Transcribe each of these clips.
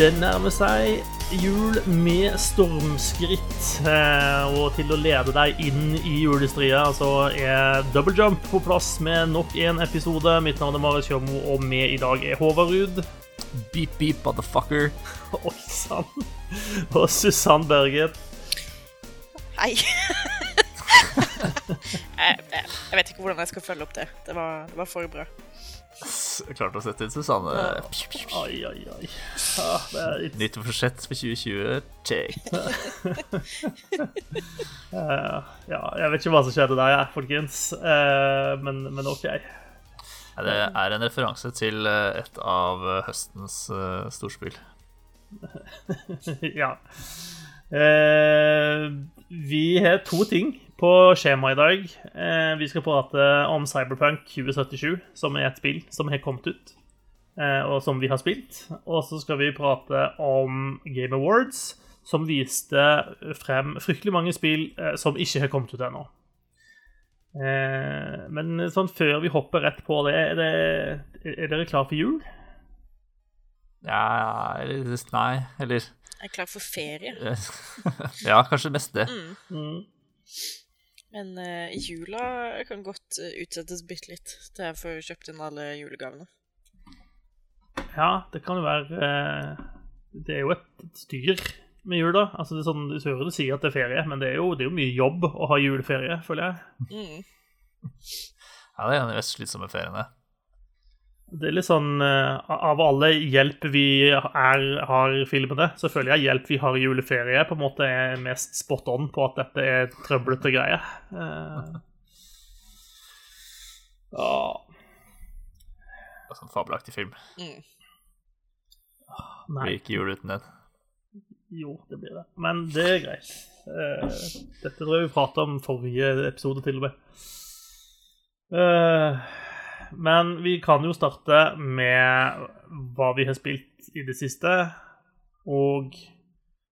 Det nærmer seg jul med stormskritt. eh, Og til å lede deg inn i julestria så er Double Jump på plass med nok en episode. Mitt navn er Marius Kjømo, og med i dag er Håvard Ruud. Beep, beep, motherfucker. Oi sann. Og Susann Berget. Hei. jeg, jeg, jeg vet ikke hvordan jeg skal følge opp det. Det var, det var for bra. Klarte å sette inn Susanne. Oi, oi, oi. Er litt Nytt forsett for 2020. Check. uh, Ja, jeg vet ikke hva som skjedde der, jeg, folkens. Uh, Men, men OK. Det er en referanse til eh, et av høstens uh, storspill. ja. Vi har to ting på skjemaet i dag. Eh, vi skal prate om Cyberpunk 2077, som er et spill som har kommet ut, eh, og som vi har spilt. Og så skal vi prate om Game Awards, som viste frem fryktelig mange spill eh, som ikke har kommet ut ennå. Eh, men sånn før vi hopper rett på det, er, det, er dere klar for jul? Ja, eller Nei, eller Jeg er klar for ferie. Ja, kanskje mest det. Mm. Men uh, jula kan godt eh, utsettes bitte litt til jeg får kjøpt inn alle julegavene. Ja, det kan jo være eh, Det er jo et styr med jula. Altså, det er sånn, Du hører du sier at det er ferie, men det er, jo, det er jo mye jobb å ha juleferie, føler jeg. Mm. Ja, det er en av de mest slitsomme feriene. Det er litt sånn eh, Av alle hjelp vi er, har filmene, så føler jeg hjelp vi har i juleferie, på en måte er mest spot on på at dette er trøblete greier. Eh, ja Det er Sånn fabelaktig film. Mm. Nei. Blir ikke jul uten den. Jo, det blir det. Men det er greit. Eh, dette tror jeg vi prata om forrige episode, til og med. Eh, men vi kan jo starte med hva vi har spilt i det siste. Og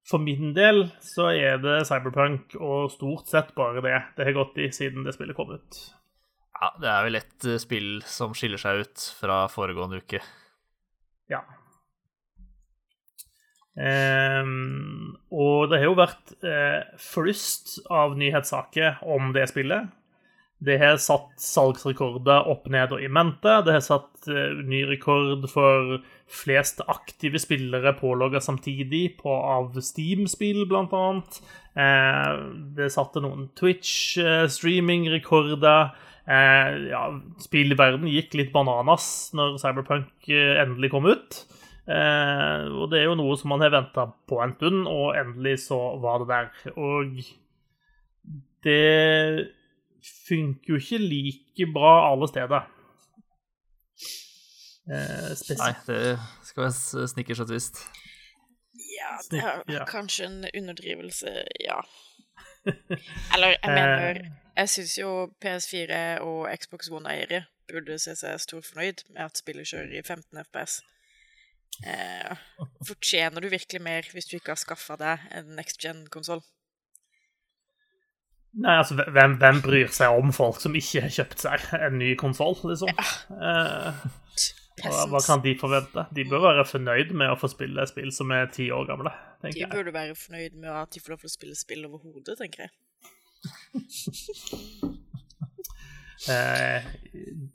for min del så er det Cyberpunk, og stort sett bare det det har gått i siden det spillet kom ut. Ja, Det er vel et eh, spill som skiller seg ut fra foregående uke. Ja. Um, og det har jo vært uh, flust av nyhetssaker om det spillet. Det har satt salgsrekorder opp, ned og i mente. Det har satt eh, ny rekord for flest aktive spillere pålogga samtidig på av Steam-spill, blant annet. Eh, det satte noen Twitch-streaming-rekorder. Eh, ja, spillverden gikk litt bananas når Cyberpunk endelig kom ut. Eh, og det er jo noe som man har venta på en stund, og endelig så var det der. Og det funker jo ikke like bra alle steder. Eh, Nei, det skal være snickers og twist. Ja, det er ja. kanskje en underdrivelse, ja. Eller, jeg mener Eh. Jeg syns jo PS4 og Xbox One-eiere burde se seg storfornøyd med at spillet kjører i 15 FPS. Eh, fortjener du virkelig mer hvis du ikke har skaffa deg en next gen-konsoll? Nei, altså, hvem, hvem bryr seg om folk som ikke har kjøpt seg en ny konsoll, liksom? Eh, hva, hva kan de forvente? De bør være fornøyd med å få spille spill som er ti år gamle, De jeg. burde være fornøyd med at de får lov til å spille spill overhodet, tenker jeg. Eh,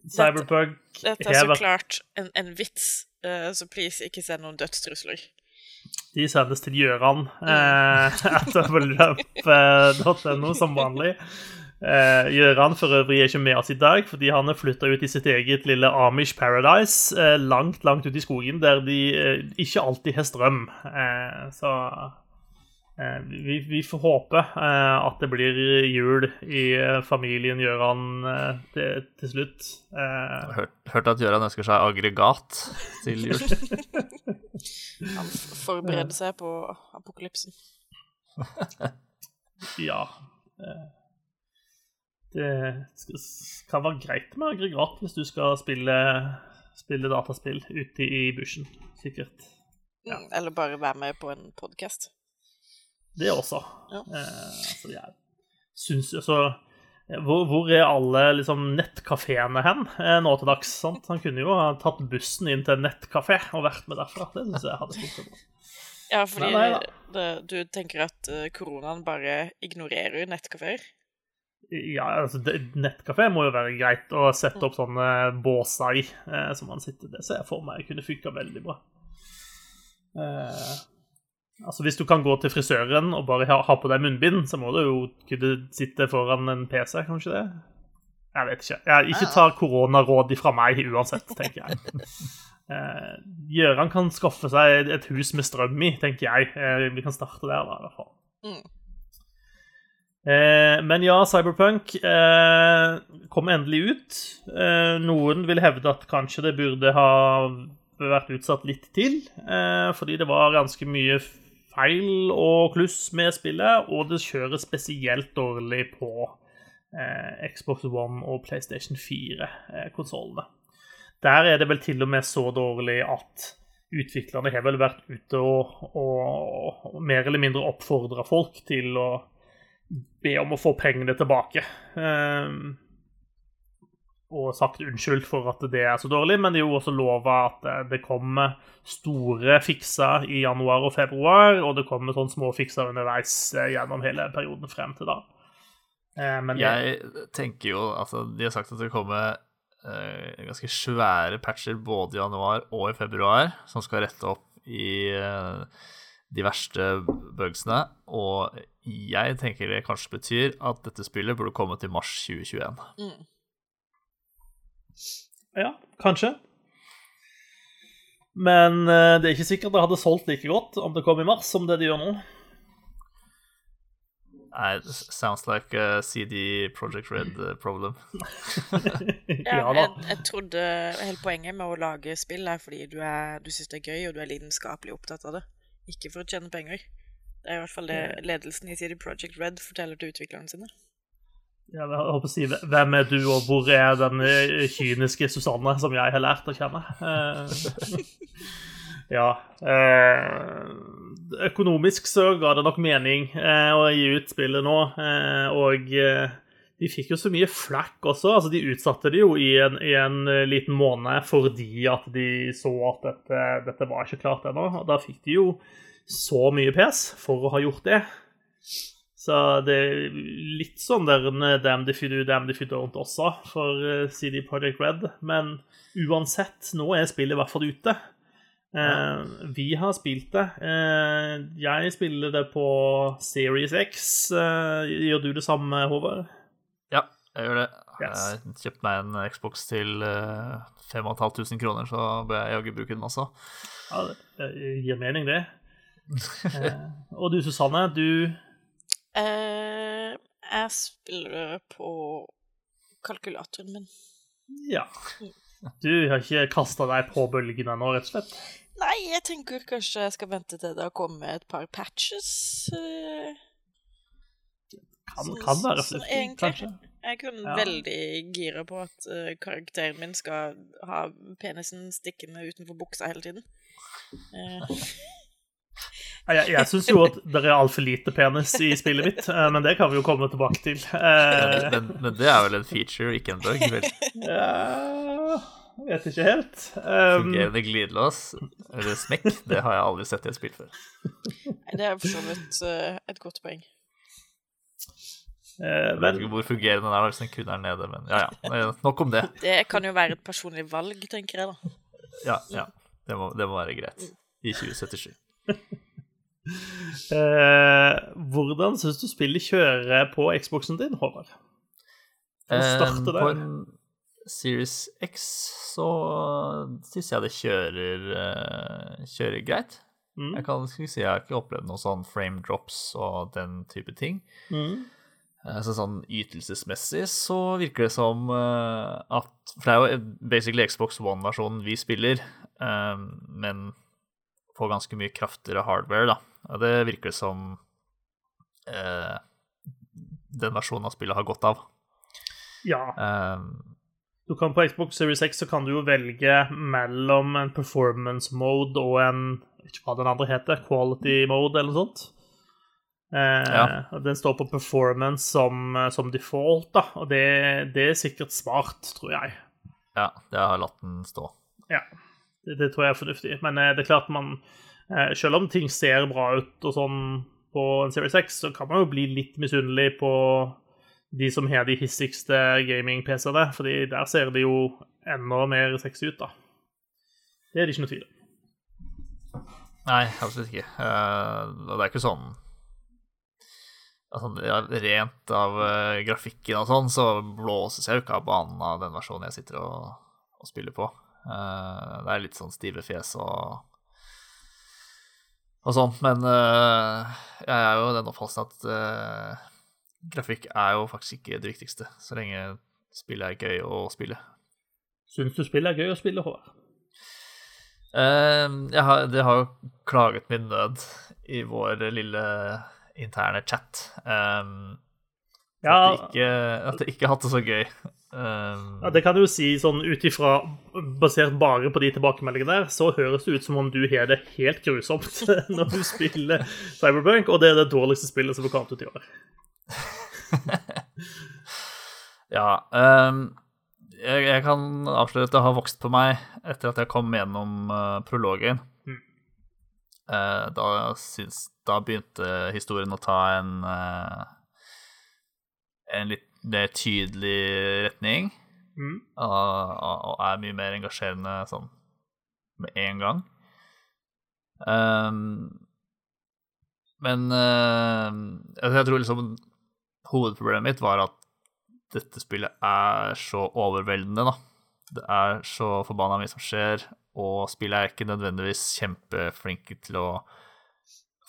Cyberpunk Dette er så vært klart en, en vits, uh, så please, ikke send noen dødstrusler. De sendes til Gjøran eh, etter www.no som vanlig. Eh, Gjøran for øvrig er ikke med oss i dag, fordi han er flytta ut i sitt eget lille Amish Paradise, eh, langt, langt ute i skogen, der de eh, ikke alltid har strøm. Eh, så eh, vi, vi får håpe eh, at det blir jul i eh, familien Gjøran eh, til, til slutt. Eh, Hørt, hørt at Gjøran ønsker seg aggregat til jul. Han forbereder seg på apokalypsen. Ja. eh, Det kan være greit med aggregat hvis du skal spille, spille dataspill ute i bushen, sikkert. Ja. Mm, Eller bare være med på en podkast. Det også. Ja. Eh, altså, jeg syns jo så eh, hvor, hvor er alle liksom, nettkafeene hen eh, nå til dags? Sant? Han kunne jo ha tatt bussen inn til en nettkafé og vært med derfra. Det syns jeg hadde stort. Ja, fordi Nei, nei det, du tenker at eh, koronaen bare ignorerer nettkafeer? Ja, altså, det- Nettkafé må jo være greit å sette opp sånne båser i, eh, som man sitter Det ser jeg for meg kunne funka veldig bra. Eh, altså, hvis du kan gå til frisøren og bare ha, ha på deg munnbind, så må du jo kunne sitte foran en PC, kanskje det? Jeg vet ikke. Jeg, ikke ta koronaråd ifra meg uansett, tenker jeg. Eh, Gjøran kan skaffe seg et hus med strøm i, tenker jeg. Eh, vi kan starte der, da, i hvert fall. Mm. Eh, men ja, Cyberpunk eh, kom endelig ut. Eh, noen vil hevde at kanskje det burde ha vært utsatt litt til, eh, fordi det var ganske mye feil og kluss med spillet, og det kjører spesielt dårlig på eh, Xbox One og PlayStation 4-konsollene. Der er det vel til og med så dårlig at utviklerne har vel vært ute og, og, og mer eller mindre oppfordra folk til å be om å få pengene tilbake. Ehm, og sagt unnskyld for at det er så dårlig, men det er jo også lova at eh, det kommer store fikser i januar og februar, og det kommer sånn små fikser underveis eh, gjennom hele perioden frem til da. Eh, Men Jeg tenker jo altså, De har sagt at det kommer eh, ganske svære patcher både i januar og i februar, som skal rette opp i eh, de verste bugsene. Og jeg tenker det kanskje betyr at dette spillet burde komme til mars 2021. Mm. Ja, kanskje. Men eh, det er ikke sikkert det hadde solgt like godt om det kom i mars som det de gjør nå. Nei, it sounds like a CD Project Red eh, problem. Ja, ja da. jeg, jeg trodde hele poenget med å lage spill er fordi du, er, du syns det er gøy, og du er lidenskapelig opptatt av det. Ikke for å tjene penger. Det er i hvert fall det ledelsen i CD Project Red forteller til utviklerne sine. Jeg håper å si, Hvem er du, og hvor er den eh, kyniske Susanne som jeg har lært å kjenne? Eh, ja. Eh, økonomisk så ga det nok mening å gi ut spillet nå, og de fikk jo så mye flakk også. altså De utsatte det jo i en, i en liten måned fordi at de så at dette, dette var ikke klart ennå. Da fikk de jo så mye pes for å ha gjort det. Så det er litt sånn der damn if you do, damn if you don't også for eh, CD Projekt Red. Men uansett, nå er spillet i hvert fall ute. Eh, vi har spilt det. Eh, jeg spiller det på Series X. Eh, gjør du det samme, Håvard? Ja, jeg gjør det. Yes. Jeg kjøpte meg en Xbox til eh, 5500 kroner, så bør jeg jaggu bruke den også. Ja, det eh, gir mening, det. Eh, og du, Susanne, du Eh, jeg spiller på kalkulatoren min. Ja. Du har ikke kasta deg på bølgen ennå, rett og slett? Nei, jeg tenker kanskje jeg skal vente til det har kommet et par patches. Uh, Kan, kan være så fornuftig, egentlig-. Jeg kunne Ja. veldig gira på at uh, karakteren min skal ha penisen stikkende utenfor buksa hele tiden. Nei, Jeg, jeg syns jo at det er altfor lite penis i spillet mitt, eh, men det kan vi jo komme tilbake til. Eh, Men, men det er vel en feature, ikke en bug? Vel? ja, jeg vet ikke helt. Um, Fungerende glidelås, eller smekk, det har jeg aldri sett i et spill før. nei, det er for så vidt eh, et godt poeng. eh, Jeg vet ikke hvor fungerende den er hvis den kun er nede, men ja, ja. Nok om det. Det kan jo være et personlig valg, tenker jeg, da. Ja, ja. Det må, det må være greit. I 2077. eh, hvordan syns du spillet kjører på Xboxen din, Håvard? Å starte Eh, der. På Series X så syns jeg det kjører, eh, kjører greit. Mm. Jeg kan si jeg har ikke opplevd noen sånn frame drops og den type ting. Mm. Eh, Så sånn ytelsesmessig så virker det som at For det er jo basically Xbox One-versjonen vi spiller, men på ganske mye kraftigere hardware, da. Og det virker det som eh, den versjonen av spillet har godt av. Ja. Eh, Du kan På Xbox Series X så kan du jo velge mellom en performance mode og en ikke hva den andre heter, quality mode eller noe sånt. Eh, Ja. Den står på performance som, som default, da, og det, det er sikkert smart, tror jeg. ja, det har latt den stå. Ja, det, det tror jeg er fornuftig. Men eh, det er klart man selv om ting ser bra ut og sånn på en Series X, så kan man jo bli litt misunnelig på de som har de hissigste gaming-PC-ene, fordi der ser det jo enda mer sexy ut, da. Det er det ikke noe tvil om. Nei, absolutt ikke. Uh, det er ikke sånn altså, Rent av uh, grafikken og sånn, så blåses jeg jo ikke av banen av den versjonen jeg sitter og, og spiller på. Det er litt sånn stive fjes og og sånt, men jeg er jo den oppfattelsen at grafikk er jo faktisk ikke det viktigste, så lenge spillet er gøy å spille. Syns du spillet er gøy å spille, Håvard? Uh, har, det har jo klaget min nød i vår lille interne chat. Um, ja, at, det ikke, at de ikke har hatt det så gøy. Um, ja, Det kan du jo si sånn ut ifra Basert bare på de tilbakemeldingene der, så høres det ut som om du har det helt grusomt når du spiller Cyberpunk, og det er det dårligste spillet som er kommet ut i år. ja. Um, jeg, jeg, kan avsløre at det har vokst på meg etter at jeg kom gjennom uh, prologen. Mm. Uh, da, synes, da, begynte historien å ta en uh, en litt mer tydelig retning. Mm. og er mye mer engasjerende sånn med en gang. Um, men jeg tror liksom hovedproblemet mitt var at dette spillet er så overveldende, da. Det er så forbanna mye som skjer, og spillet er ikke nødvendigvis kjempeflinke til å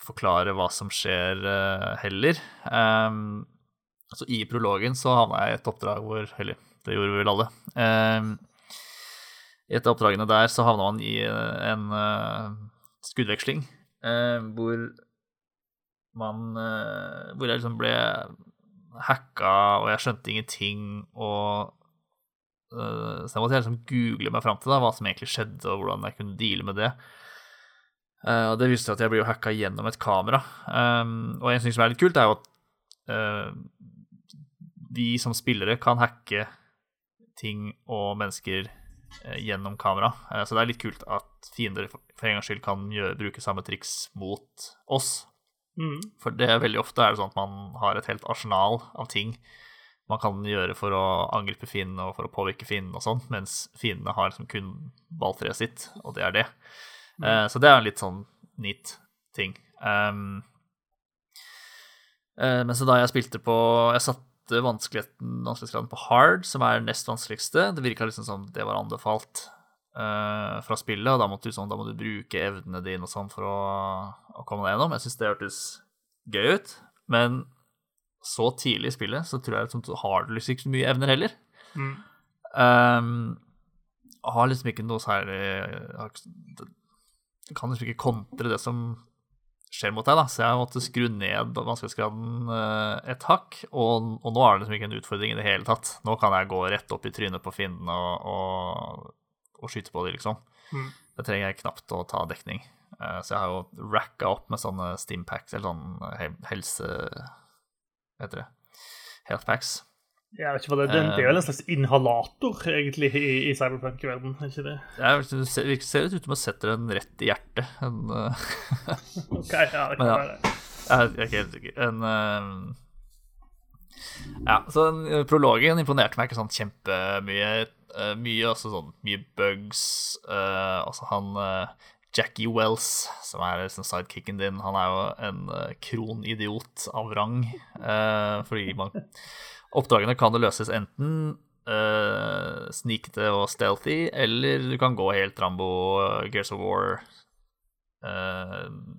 forklare hva som skjer, uh, heller. Um, altså I prologen så havna jeg i et oppdrag hvor Eller, det gjorde vi vel alle. Um, I et av oppdragene der så havna man i en uh, skuddveksling uh, hvor man Hvor jeg liksom ble hacka, og jeg skjønte ingenting, og uh, Så jeg måtte liksom google meg fram til da, hva som egentlig skjedde, og hvordan jeg kunne deale med det. Og det viste at jeg jo hacka gjennom et kamera. Um, og en ting som er litt kult, er jo at vi som spillere kan hacke ting og mennesker gjennom kamera. så det er litt kult at fiender for en gangs skyld kan gjøre, bruke samme triks mot oss. Mm. For det er veldig ofte er det sånn at man har et helt arsenal av ting man kan gjøre for å angripe fienden og for å påvirke fienden og sånn, mens fiendene har liksom kun balltreet sitt, og det er det. Mm. Uh, så det er en litt sånn neat ting. Um, uh, men så da jeg spilte på Jeg satte vanskeligheten, vanskelighetsgraden på hard, som er nest vanskeligste. Det virka liksom som det var anbefalt uh, fra spillet, og da, måtte du, sånn, da må du bruke evnene dine og sånn for å, å komme deg gjennom. Jeg syns det hørtes gøy ut, men så tidlig i spillet så tror jeg liksom, du har du liksom ikke så mye evner heller. Mm. Um, har liksom ikke noe særlig Du kan liksom ikke kontre det som skjer mot deg, da. Så jeg måtte skru ned vanskelighetsgraden uh, et hakk. Og, og, nå er det liksom ikke en utfordring i det hele tatt. Nå kan jeg gå rett opp i trynet på fienden og, og og, skyte på dem, liksom. Mm. Det trenger jeg knapt å ta dekning. Uh, så jeg har jo racka opp med sånne Stimpacks, eller sånn eh, helse... Hva heter det? Healthpacks. Jeg vet ikke hva det, er det er vel en slags inhalator, egentlig, i, i cyberpunk-verden, er ikke det? Ja, det ser, ser ut som man setter den rett i hjertet. En, uh... ok, ja, det kan ja, være det. Jeg er ikke helt sikker. En uh... Ja, så den, prologen imponerte meg ikke sånn kjempemye. Mye også sånn Mye bugs. Altså han Jackie Wells, som er liksom sidekicken din, han er jo en kronidiot av rang. fordi man, oppdragene kan det løses enten uh, snikete og stealthy, eller du kan gå helt Rambo, Gears of War.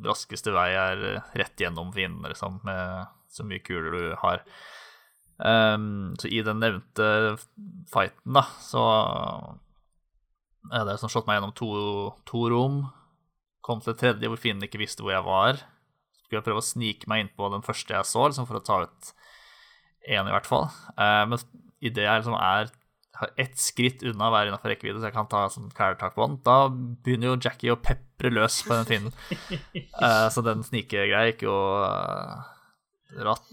raskeste vei er rett gjennom fiendene, liksom, med så mye kuler du har. Um, så i den nevnte fighten, da, så er det som slått meg gjennom to, to rom. Kom til det tredje hvor fienden ikke visste hvor jeg var. Skulle jeg prøve å snike meg inn på den første jeg så, liksom for å ta ut én, i hvert fall. Uh, men idet jeg liksom er ett skritt unna å være innafor rekkevidde, så jeg kan ta sånn kvelertak på den, da begynner jo Jackie å pepre løs på den finnen. uh, så den snikegreia gikk jo uh,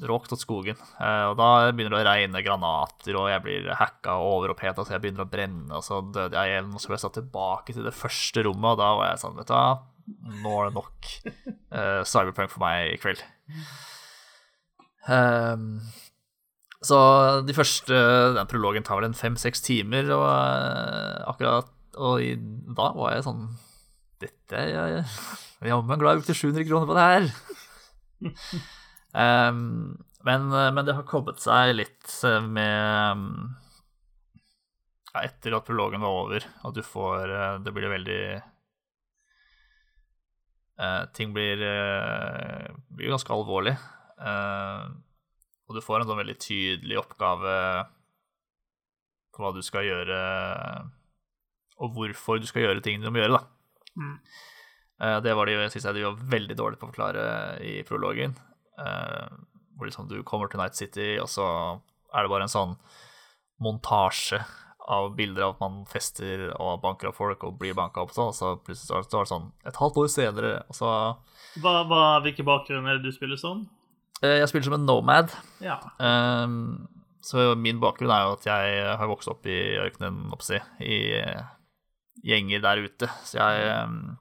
råkt åt skogen. Eh, og da begynner det å regne granater, og jeg blir hacka og overoppheta, så jeg begynner å brenne, og så døde jeg igjen. Og så ble jeg satt tilbake til det første rommet, og da var jeg sånn, vet du hva, nå er det nok uh, Cyberpunk for meg i kveld. Um, så de første Den prologen tar vel en fem-seks timer, og uh, akkurat Og i, da var jeg sånn Dette jeg, er glad jeg brukte 700 kroner på det her. um, men, men, det har kommet seg litt med ja, Etter at prologen var over, at du får Det blir veldig uh, Ting blir, uh, blir ganske alvorlig. Uh, og du får en sånn veldig tydelig oppgave på hva du skal gjøre, og hvorfor du skal gjøre tingene du må gjøre, da. Mm. Uh, det var de, synes jeg de var veldig dårlig på å forklare i prologen. Uh, hvor liksom du kommer til Night City, og så er det bare en sånn montasje av bilder av at man fester og banker opp folk og blir banka opp, og så plutselig står det sånn et halvt år senere, og så hva, hva, Hvilke bakgrunner du spiller som? Eh, jeg spiller som en nomad. Ja. Um, så min bakgrunn er jo at jeg har vokst opp i ørkenen, oppsi, i gjenger der ute. Så jeg um,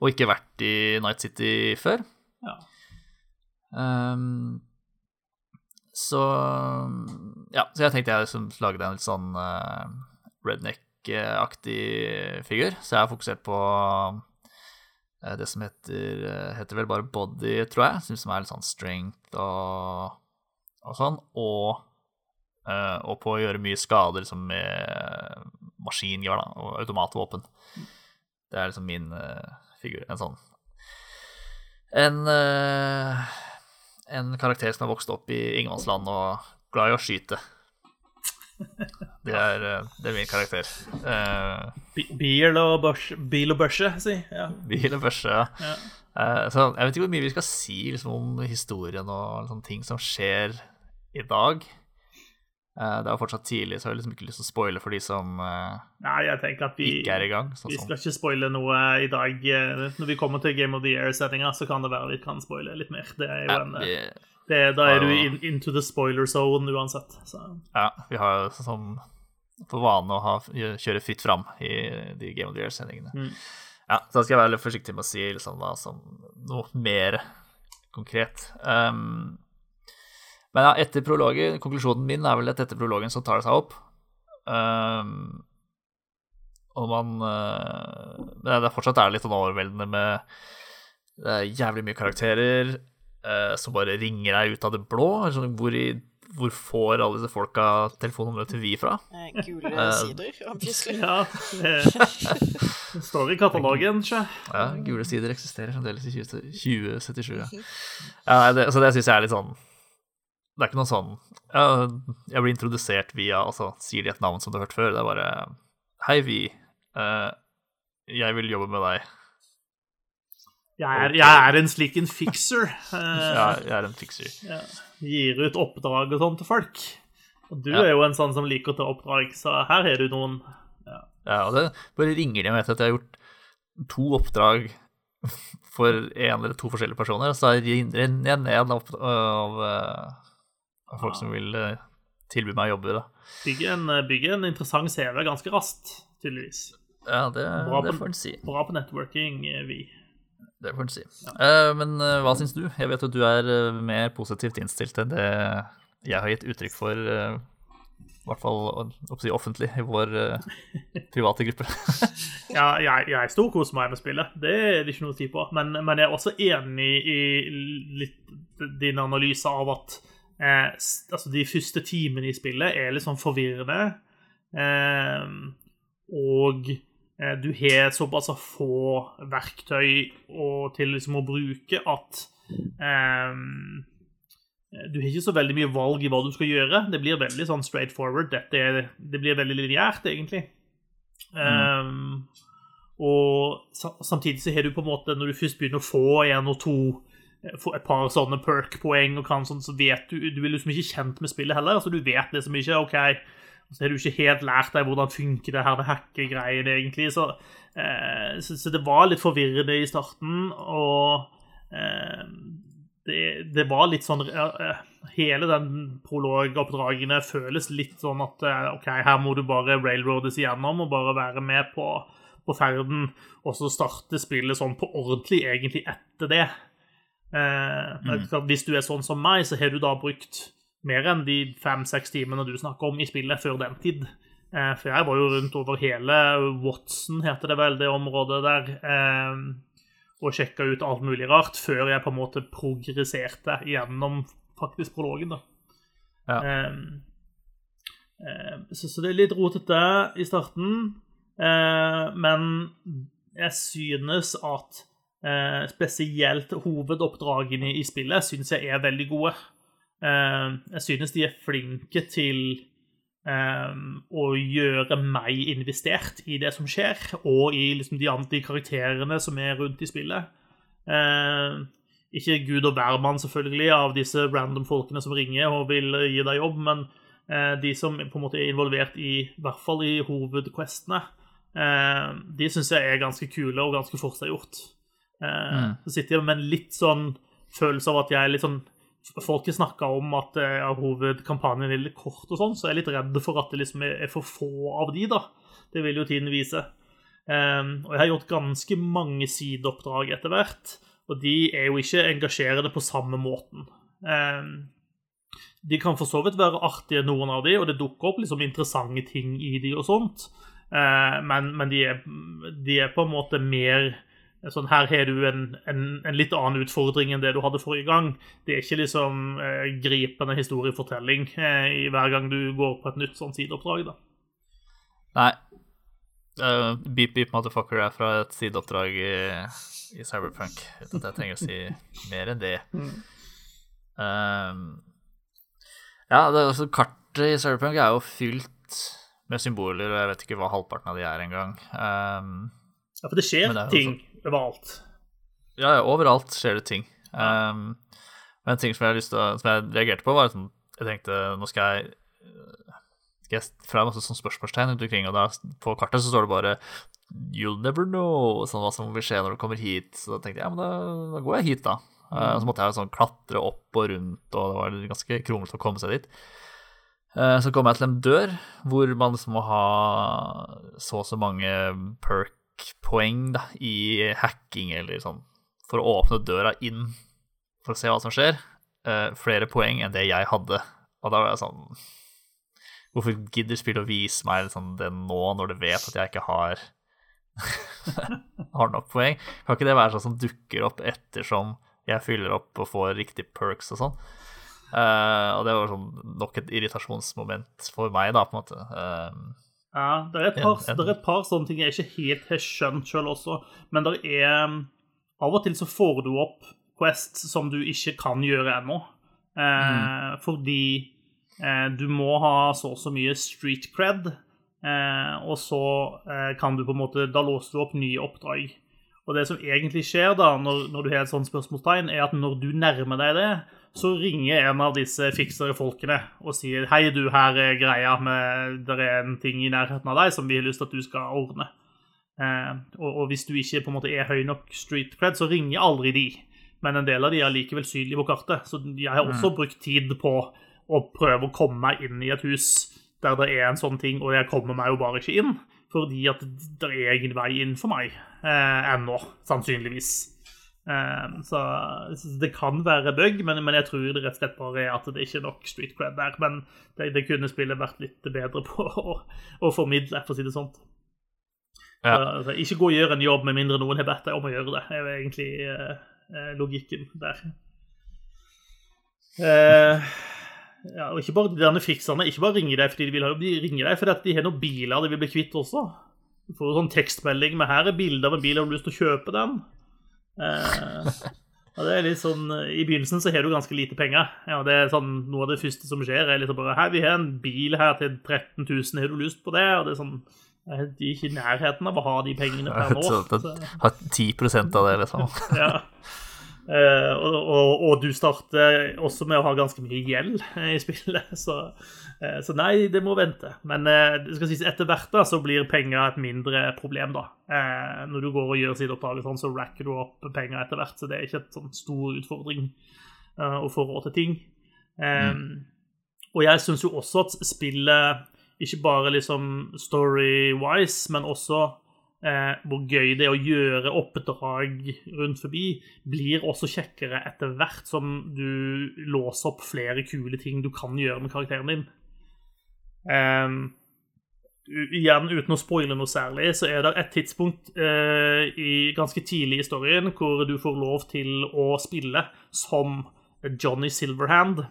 Og ikke vært i Night City før. Ja. Um, så Ja, så jeg tenkte jeg liksom lagde en litt sånn uh, redneck-aktig figur. Så jeg har fokusert på det som heter, uh, heter vel bare body, tror jeg. Som er litt sånn strength og, og sånn. Og, og, på å gjøre mye skader liksom med maskingevær og automatvåpen. Det er liksom min figur. En sånn En en karakter som har vokst opp i ingenmannsland og glad i å skyte. Det er, eh, det er min karakter. Uh, bil og børse, bil og børse si. Ja. Bil og børse, ja. ja. Uh, så jeg vet ikke hvor mye vi skal si liksom, om historien og liksom, ting som skjer i dag. Uh, det er fortsatt tidlig, så jeg har liksom ikke lyst til å spoile for de som Nei, jeg tenker at vi, ikke er i gang. Sånn vi skal ikke spoile noe i dag. Når vi kommer til Game of the Year-settinga, så kan det være vi kan spoile litt mer. Det er jo en vi, det, Da er du in, into the spoiler zone uansett. Så. Ja, vi har jo som for vane å ha, kjøre fritt fram i de Game of the Year-sendingene. Mm. Ja, så da skal jeg være litt forsiktig med å si liksom, da, som noe mer konkret. Um, men ja, etter prologen, konklusjonen min er vel at etter prologen så tar det seg opp. Um, og man uh, det er fortsatt er litt sånn overveldende med Det er jævlig mye karakterer uh, som bare ringer deg ut av det blå. Sånn, hvor, i, hvor, får alle disse folka telefonnummeret til vi fra? Eh, gule sider, obviously. Ja, det står i katalogen, sjø. Ja, gule sider eksisterer fremdeles i 2077. Ja. Ja, det, så det syns jeg er litt sånn det er ikke noe sånn ja, Jeg blir introdusert via Altså, sier de et navn som du har hørt før? Det er bare Hei, Vi. Uh, jeg vil jobbe med deg. Jeg er, jeg er en slik en fixer. Uh, ja, jeg er en fixer. Ja. Gir ut oppdrag og sånn til folk. Og du Ja. er jo en sånn som liker å ta oppdrag, så her er du noen Ja, og det bare ringer de og vet at jeg har gjort to oppdrag for én eller to forskjellige personer, så renner jeg ned av, av, eh, av folk som vil eh, tilby meg jobber. Da. Bygge en, bygge en interessant CV ganske raskt, tydeligvis. Ja, det, det får en si. Bra på networking, vi. Det får en si. Eh, men eh, hva syns du? Jeg vet at du er eh, mer positivt innstilt enn det jeg har gitt uttrykk for, i hvert fall si offentlig, i vår private gruppe. Ja, jeg, jeg storkoser meg med spillet, det er det ikke noe å si på. Men, men jeg er også enig i litt din analyse av at eh, altså de første timene i spillet er litt sånn forvirrende. Eh, og du har såpass få verktøy og, til liksom å bruke at um, du har ikke så veldig mye valg i hva du skal gjøre. Det blir veldig sånn straight forward. Det blir veldig lineært, egentlig. Um, og samtidig så har du på en måte, når du først begynner å få en og to eh, få et par sånne perk-poeng, og kan sånn, så vet du Du er liksom ikke kjent med spillet heller. altså Du vet liksom ikke OK, så har du ikke helt lært deg hvordan funker det her med hackegreiene, egentlig. Så, eh, så, så det var litt forvirrende i starten, og eh, det, det var litt sånn eh, Hele den prologoppdragene føles litt sånn at eh, OK, her må du bare railroades igjennom og bare være med på, på ferden, og så starte spillet sånn på ordentlig egentlig etter det. Mm. Hvis du er sånn som meg, så har du da brukt mer enn de fem-seks timene du snakker om i spillet før den tid. Eh, for jeg var jo rundt over hele Watson, heter det vel, det området der, eh, og sjekka ut alt mulig rart før jeg på en måte progresserte gjennom faktisk prologen. da. Ja. Eh, så, så det er litt rotete i starten, eh, men jeg synes at eh, spesielt hovedoppdragene i spillet synes jeg er veldig gode. Eh, jeg synes de er flinke til eh, å gjøre meg investert i det som skjer, og i liksom, de andre karakterene som er rundt i spillet. Eh, ikke gud og hvermann, selvfølgelig, av disse random folkene som ringer og vil gi deg jobb, men eh, de som på en måte er involvert i, i hvert fall i hovedquestene, eh, de syns jeg er ganske kule og ganske forseggjort. Eh, Mm. Så sitter jeg med en litt sånn følelse av at jeg er litt sånn Folket snakka om at eh, hovedkampanjen er litt kort og sånn, så jeg er litt redd for at det liksom er for få av de, da. Det vil jo tiden vise. Um, og jeg har gjort ganske mange sideoppdrag etter hvert, og de er jo ikke engasjerende på samme måten. Um, de kan for så vidt være artige, noen av de, og det dukker opp liksom interessante ting i de og sånt, uh, men, men de, er, de er på en måte mer Sånn, her har du en, en, en litt annen utfordring enn det du hadde forrige gang. Det er ikke liksom eh, gripende historiefortelling eh, i hver gang du går på et nytt sånn sideoppdrag. da. Nei. Uh, beep Beep Motherfucker er fra et sideoppdrag i, i Cyberpunk. Uten at jeg trenger å si mer enn det. Um, ja, det også, kartet i Cyberpunk er jo fylt med symboler, og jeg vet ikke hva halvparten av de er engang. Um, Ja, For det skjer det ting. ting overalt. ja, ja, overalt skjer det ting. Um, men en ting som jeg, å, som jeg reagerte på, var at sånn, jeg tenkte nå skal jeg skal jeg fra masse sånn spørsmålstegn rundt omkring, og da på kartet så står det bare You'll never know, sånn hva som vil skje når du kommer hit. Så da tenkte jeg ja, men da, da går jeg hit, da. Eh, så måtte jeg sånn klatre opp og rundt, og det var ganske kronglete å komme seg dit. Uh, så kom jeg til en dør hvor man liksom må ha så og så mange perk-poeng da, i hacking eller sånn, for å åpne døra inn for å se hva som skjer. uh, flere poeng enn det jeg hadde. Og da var jeg sånn Hvorfor gidder spillet å vise meg liksom det nå, når det vet at jeg ikke har har nok poeng? Kan ikke det være sånn som dukker opp ettersom jeg fyller opp og får riktig perks og sånn? Uh, og det var sånn nok et irritasjonsmoment for meg, da, på en måte. Eh, Ja, det er, et par, det er et par sånne ting jeg ikke helt har skjønt sjøl også, men det er Av og til så får du opp quests som du ikke kan gjøre ennå, eh, fordi eh, du må ha så og så mye street cred, eh, og så eh, kan du på en måte Da låser du opp nye oppdrag. Og det som egentlig skjer da, når, når du har et sånt spørsmålstegn, er at når du nærmer deg det, så ringer en av disse fiksere folkene og sier Hei, du, her er greia med Det er en ting i nærheten av deg som vi har lyst til at du skal ordne. Eh, og, og hvis du ikke på en måte er høy nok street cred, så ringer aldri de. Men en del av de er likevel synlige på kartet. Så jeg har også brukt tid på å prøve å komme meg inn i et hus der det er en sånn ting, og jeg kommer meg jo bare ikke inn. Fordi at det er ingen vei inn for meg eh, ennå, sannsynligvis. Eh, så, så det kan være bug, men, men jeg tror det rett og slett bare er at det ikke er nok street cred der. Men det, det kunne spillet vært litt bedre på å, å formidle, for å si det sånn. Ja. Altså, ikke gå og gjøre en jobb med mindre noen har bedt deg om å gjøre det. Det er egentlig eh, logikken der. Uh, ja, og ikke bare de derne fikserne ikke bare ringer deg fordi de vil ha jobb, de ringer deg fordi at de har noen biler de vil bli kvitt også. Du får jo sånn tekstmelding med 'her er bilder av en bil, har du lyst til å kjøpe den?' Eh, og det er litt sånn, I begynnelsen så har du ganske lite penger. Ja, det er sånn, Noe av det første som skjer, er liksom bare 'Hei, vi har en bil her til 13 000, har du lyst på det?' Og det er sånn eh, De er ikke i nærheten av å ha de pengene per nå. så har 10% av det, liksom. ja. Eh, og, og, og du starter også med å ha ganske mye gjeld eh, i spillet, så, eh, så nei, det må vente. Men sies etter hvert da, så blir penger et mindre problem, da. Når du går og gjør sideoppdrag, og sånn, så racker du opp penger etter hvert, så det er ikke et sånn stor utfordring å få råd til ting. Eh, Og jeg syns jo også at spillet, ikke bare liksom story-wise, men også eh, hvor gøy det er å gjøre oppdrag rundt forbi, blir også kjekkere etter hvert som du låser opp flere kule ting du kan gjøre med karakteren din. Eh, igjen, uten å spoile noe særlig, så er det et tidspunkt eh, i, ganske tidlig i historien hvor du får lov til å spille som Johnny Silverhand.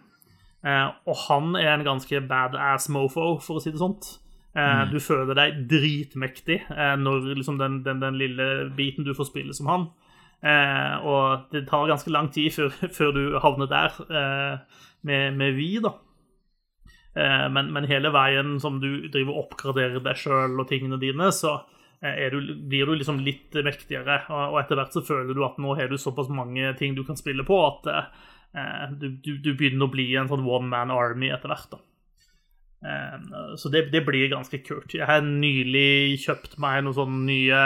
Eh, og han er en ganske badass mofo, for å si det sånt. Eh, Du føler deg dritmektig eh, når liksom den, den, den lille biten du får spille som han. Eh, og det tar ganske lang tid før, før du havner der eh, med, med vi, da. Eh, men, men hele veien som du driver og oppgraderer deg sjøl og tingene dine, så du, blir du liksom litt mektigere. Og, og etter hvert så føler du at nå har du såpass mange ting du kan spille på, at eh, du, du, du begynner å bli en sånn one man army etter hvert. da. Eh, Så det, det blir ganske kult. Jeg har nylig kjøpt meg noen sånne nye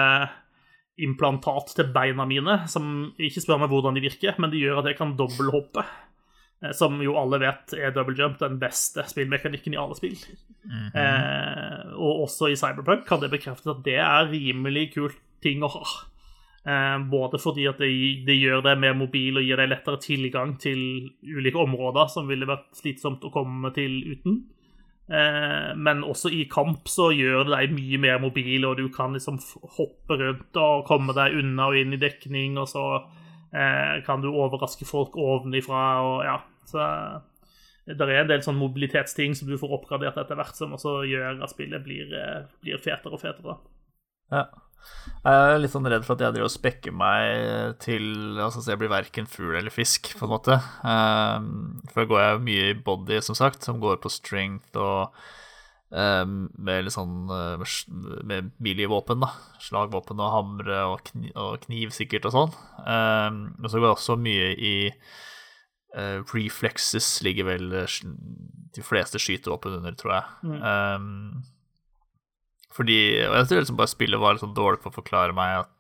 implantat til beina mine, som ikke spør meg hvordan de virker, men de gjør at jeg kan dobbelthoppe. Eh, Som jo alle vet er double jump den beste spillmekanikken i alle spill. eh, og også i Cyberpunk kan det bekreftes at det er rimelig kult ting å ha. Eh, både fordi at det, det gjør deg mer mobil og gir deg lettere tilgang til ulike områder som ville vært slitsomt å komme til uten. Eh, men også i kamp så gjør det deg mye mer mobil, og du kan liksom hoppe rundt og komme deg unna og inn i dekning, og så eh, kan du overraske folk ovenifra og ja. Så det er en del sånn mobilitetsting som du får oppgradert etter hvert, som også gjør at spillet blir, eh, blir fetere og fetere. Ja. Jeg er litt sånn redd for at jeg driver og spekker meg til Altså, så jeg blir verken fugl eller fisk, på en måte. Um, for da går jeg mye i body, som sagt, som går på strength og um, med litt sånn uh, med melee-våpen, da. Slagvåpen og hamre og, kni og kniv, sikkert, og sånn. Um, men så går jeg også mye i uh, reflexes, ligger vel uh, de fleste skytevåpen under, tror jeg. Um, fordi Og jeg tror liksom bare spillet var litt sånn dårlig på å forklare meg at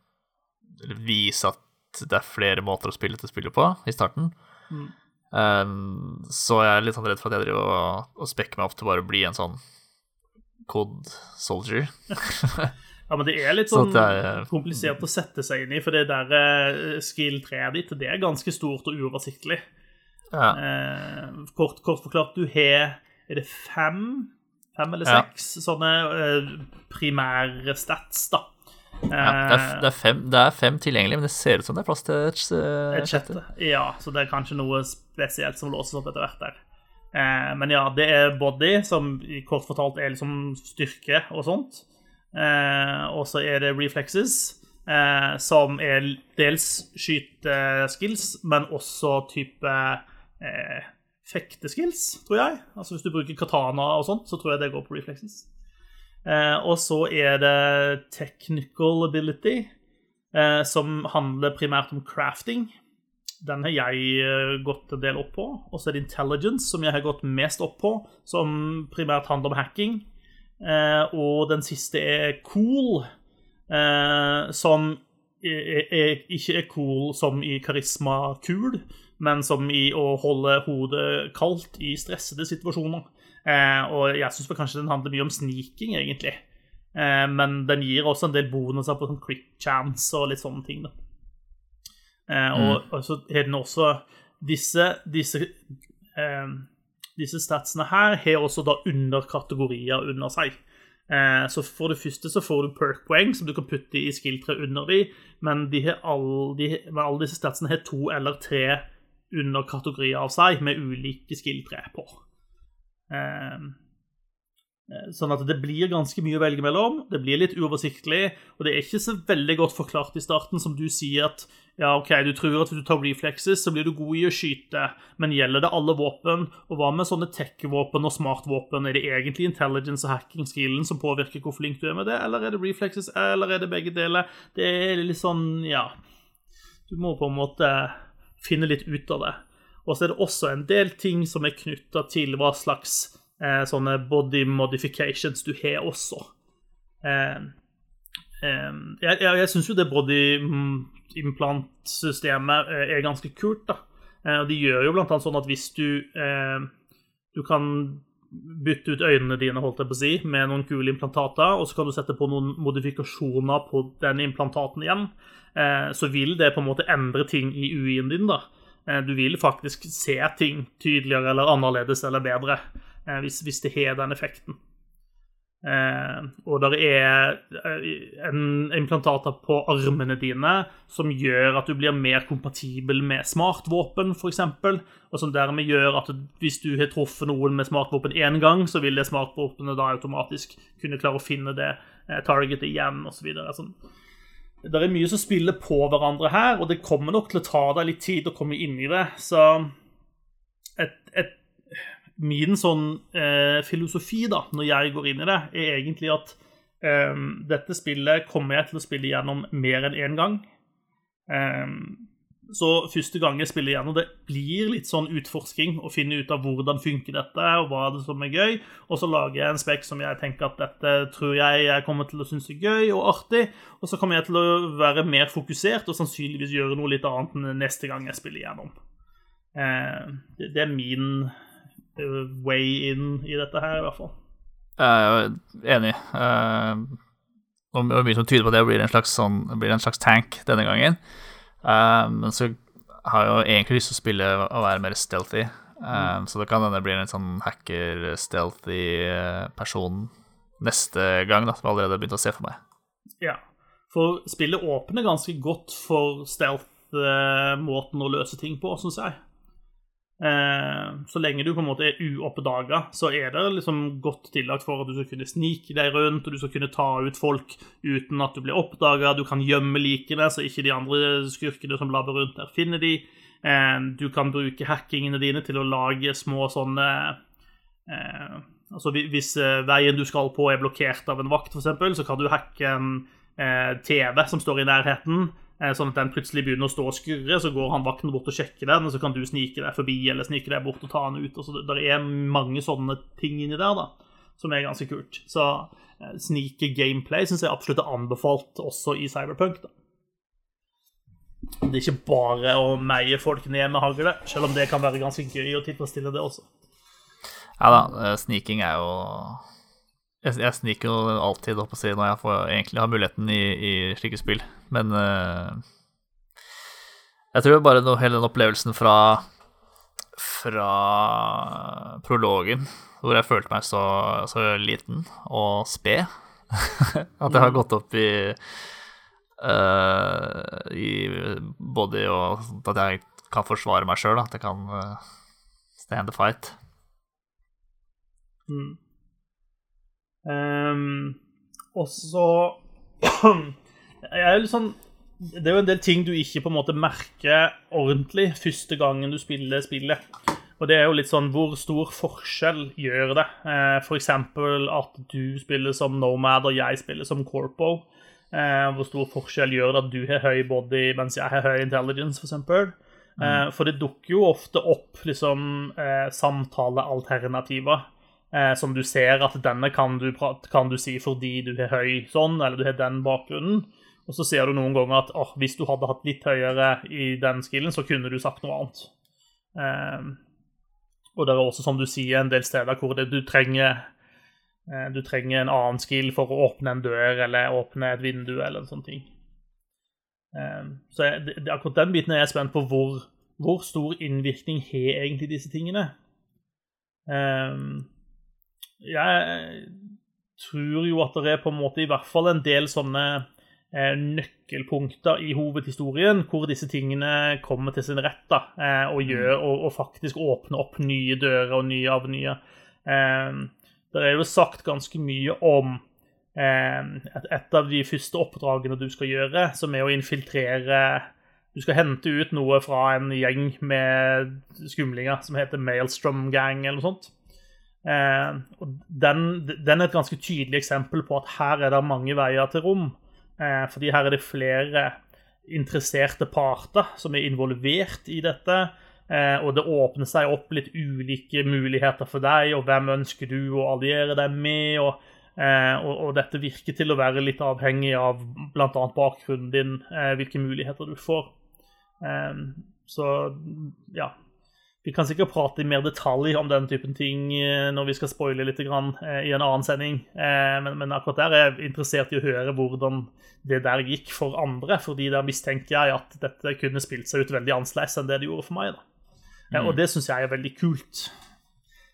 Eller vise at det er flere måter å spille til spillet på i starten. Mm. Um, så jeg er litt sånn redd for at jeg driver og, og spekker meg opp til bare å bli en sånn cod soldier. Ja, men det er litt sånn så er, komplisert å sette seg inn i, for det der skill skill-treet ditt, det er ganske stort og uoversiktlig. Ja. Eh, kort, kort forklart, du har Er det fem? Fem eller Ja. seks sånne eh, primære stats, da. ja det, er, det, er fem, det er fem tilgjengelige, men det ser ut som det er plass til et, eh, Et sjette. Ja, så det er kanskje noe spesielt som låses opp etter hvert der. Eh, men ja, det er body, som kort fortalt er liksom styrke og sånt. Eh, og så er det reflexes, eh, som er dels skyteskills, men også type eh, fekteskills, tror jeg. Altså hvis du bruker katana og sånt, så tror jeg det går på reflexes. Eh, og så er det technical ability, eh, som handler primært om crafting. Den har jeg eh, gått en del opp på. Og så er det intelligence, som jeg har gått mest opp på, som primært handler om hacking. Eh, og den siste er cool, eh, som er, er, ikke er cool som i karisma kul, men som i å holde hodet kaldt i stressede situasjoner. Eh, og jeg syns kanskje den handler mye om sniking, egentlig. Eh, men den gir også en del bonuser på sånn quick chance og litt sånne ting. da. Eh, og, og så har den også disse, disse disse statsene her har også da underkategorier under seg. Eh, så for det første så får du perk-poeng som du kan putte i skill-tre under de, men, de har all, de, men alle disse statsene har to eller tre underkategorier av seg med ulike skill-tre på. Eh, eh, Sånn at det blir ganske mye å velge mellom. Det blir litt uoversiktlig, og det er ikke så veldig godt forklart i starten, som du sier at ja, OK, du tror at hvis du tar reflexes, så blir du god i å skyte, men gjelder det alle våpen? Og hva med sånne tech-våpen og smartvåpen? Er det egentlig intelligence og hacking-skillen som påvirker hvor flink du er med det, eller er det reflexes, eller er det begge deler? Det er litt sånn, ja Du må på en måte finne litt ut av det. Og så er det også en del ting som er knytta til hva slags eh, sånne body modifications du har også. Eh, eh, jeg jeg, syns jo det body mm, implantsystemet eh, er ganske kult, da. Eh, og de gjør jo blant annet sånn at hvis du eh, Du kan bytte ut øynene dine holdt jeg på å si, med noen kule implantater, og så kan du sette på noen modifikasjoner på den implantaten igjen. Eh, så vil det på en måte endre ting i UI-en din. da. Eh, du vil faktisk se ting tydeligere eller annerledes eller bedre eh, hvis, hvis det har den effekten. Og det er en implantater på armene dine som gjør at du blir mer kompatibel med smartvåpen, f.eks. Og som dermed gjør at hvis du har truffet noen med smartvåpen én gang, så vil det smartvåpenet da automatisk kunne klare å finne det targetet igjen, osv. Sånn. Det er mye som spiller på hverandre her, og det kommer nok til å ta deg litt tid å komme inn i det. Så et, et min sånn eh, filosofi da, når jeg går inn i det, er egentlig at eh, dette spillet kommer jeg til å spille gjennom mer enn én gang. Eh, så første gang jeg spiller gjennom det, blir litt sånn utforsking å finne ut av hvordan funker dette, og hva er det som er gøy. Og så lager jeg en spekk som jeg tenker at dette tror jeg jeg kommer til å synes er gøy og artig. Og så kommer jeg til å være mer fokusert og sannsynligvis gjøre noe litt annet neste gang jeg spiller gjennom. Eh, det, er min way in i dette her, i hvert fall. Jeg er enig. Uh, og mye som tyder på det blir en slags, sånn, blir en slags tank denne gangen. Uh, men så har jeg jo egentlig lyst til å spille og være mer stealthy. Uh, mm. Så det kan hende det blir en sånn hacker-stealthy person neste gang, da, som jeg allerede har begynt å se for meg. Ja, for spillet åpner ganske godt for stealth-måten å løse ting på, syns jeg. Eh, så lenge du på en måte er uoppdaga, så er det liksom godt tillagt for at du skal kunne snike deg rundt, og du skal kunne ta ut folk uten at du blir oppdaga. Du kan gjemme likene, så ikke de andre skurkene som labber rundt der, finner de. Eh, du kan bruke hackingene dine til å lage små sånne eh, Altså hvis veien du skal på, er blokkert av en vakt, f.eks., så kan du hacke en TV som står i nærheten sånn at den plutselig begynner å stå og skurre, så går han vakten bort og sjekker den, og så kan du snike deg forbi eller snike deg bort og ta den ut. Altså, Det er mange sånne ting inni der da, som er ganske kult. Så eh, snike gameplay syns jeg absolutt er anbefalt også i Cyberpunk. da. Det er ikke bare å meie folk ned med hagle, selv om det kan være ganske gøy å tilfredsstille det også. Ja da, eh, sniking er jo jeg, jeg sniker jo alltid opp og sier når jeg får, egentlig har muligheten i, i slike spill, men uh, jeg tror bare noe, hele den opplevelsen fra fra prologen, hvor jeg følte meg så, så liten og sped at jeg har gått opp i uh, i body og at jeg kan forsvare meg sjøl, at jeg kan uh, stand the fight. Mm. Um, og så er sånn, Det er jo en del ting du ikke på en måte merker ordentlig første gangen du spiller spillet. Og det er jo litt sånn Hvor stor forskjell gjør det? Eh, F.eks. at du spiller som Nomad og jeg spiller som Corpo. Eh, hvor stor forskjell gjør det at du har høy body mens jeg har høy intelligence, f.eks.? For, mm. eh, for det dukker jo ofte opp liksom eh, samtalealternativer Eh, som du ser at denne kan du, kan du, si fordi du har høy sånn, eller du har den bakgrunnen. Og så ser du noen ganger at oh, hvis du hadde hatt litt høyere i den skillen, så kunne du sagt noe annet. Eh, og det er også, som du sier, en del steder hvor det, du trenger eh, du trenger en annen skill for å åpne en dør eller åpne et vindu eller en sånn ting. Eh, så jeg, det, akkurat den biten er jeg spent på. Hvor, hvor stor innvirkning har egentlig disse tingene? Um, jeg tror jo at det er på en måte i hvert fall en del sånne eh, nøkkelpunkter i hovedhistorien hvor disse tingene kommer til sin rett da, eh, og, mm. gjør, og, og, faktisk åpner opp nye dører og nye avnyer. Eh, det er jo sagt ganske mye om eh, et, et, av de første oppdragene du skal gjøre, som er å infiltrere Du skal hente ut noe fra en gjeng med skumlinger som heter Maelstrom Gang eller noe sånt. Eh, og den, den, er et ganske tydelig eksempel på at her er det mange veier til rom. Eh, fordi her er det flere interesserte parter som er involvert i dette. Eh, og det åpner seg opp litt ulike muligheter for deg, og hvem ønsker du å alliere deg med? og og, og, dette virker til å være litt avhengig av bl.a. bakgrunnen din, hvilke muligheter du får. så ja, vi kan sikkert prate i mer detalj om den typen ting eh, når vi skal spoile litt grann, eh, i en annen sending. Eh, men, men, akkurat der er jeg interessert i å høre hvordan det der gikk for andre. fordi der mistenker jeg at dette kunne spilt seg ut veldig annerledes enn det det gjorde for meg. Mm. Og det syns jeg er veldig kult.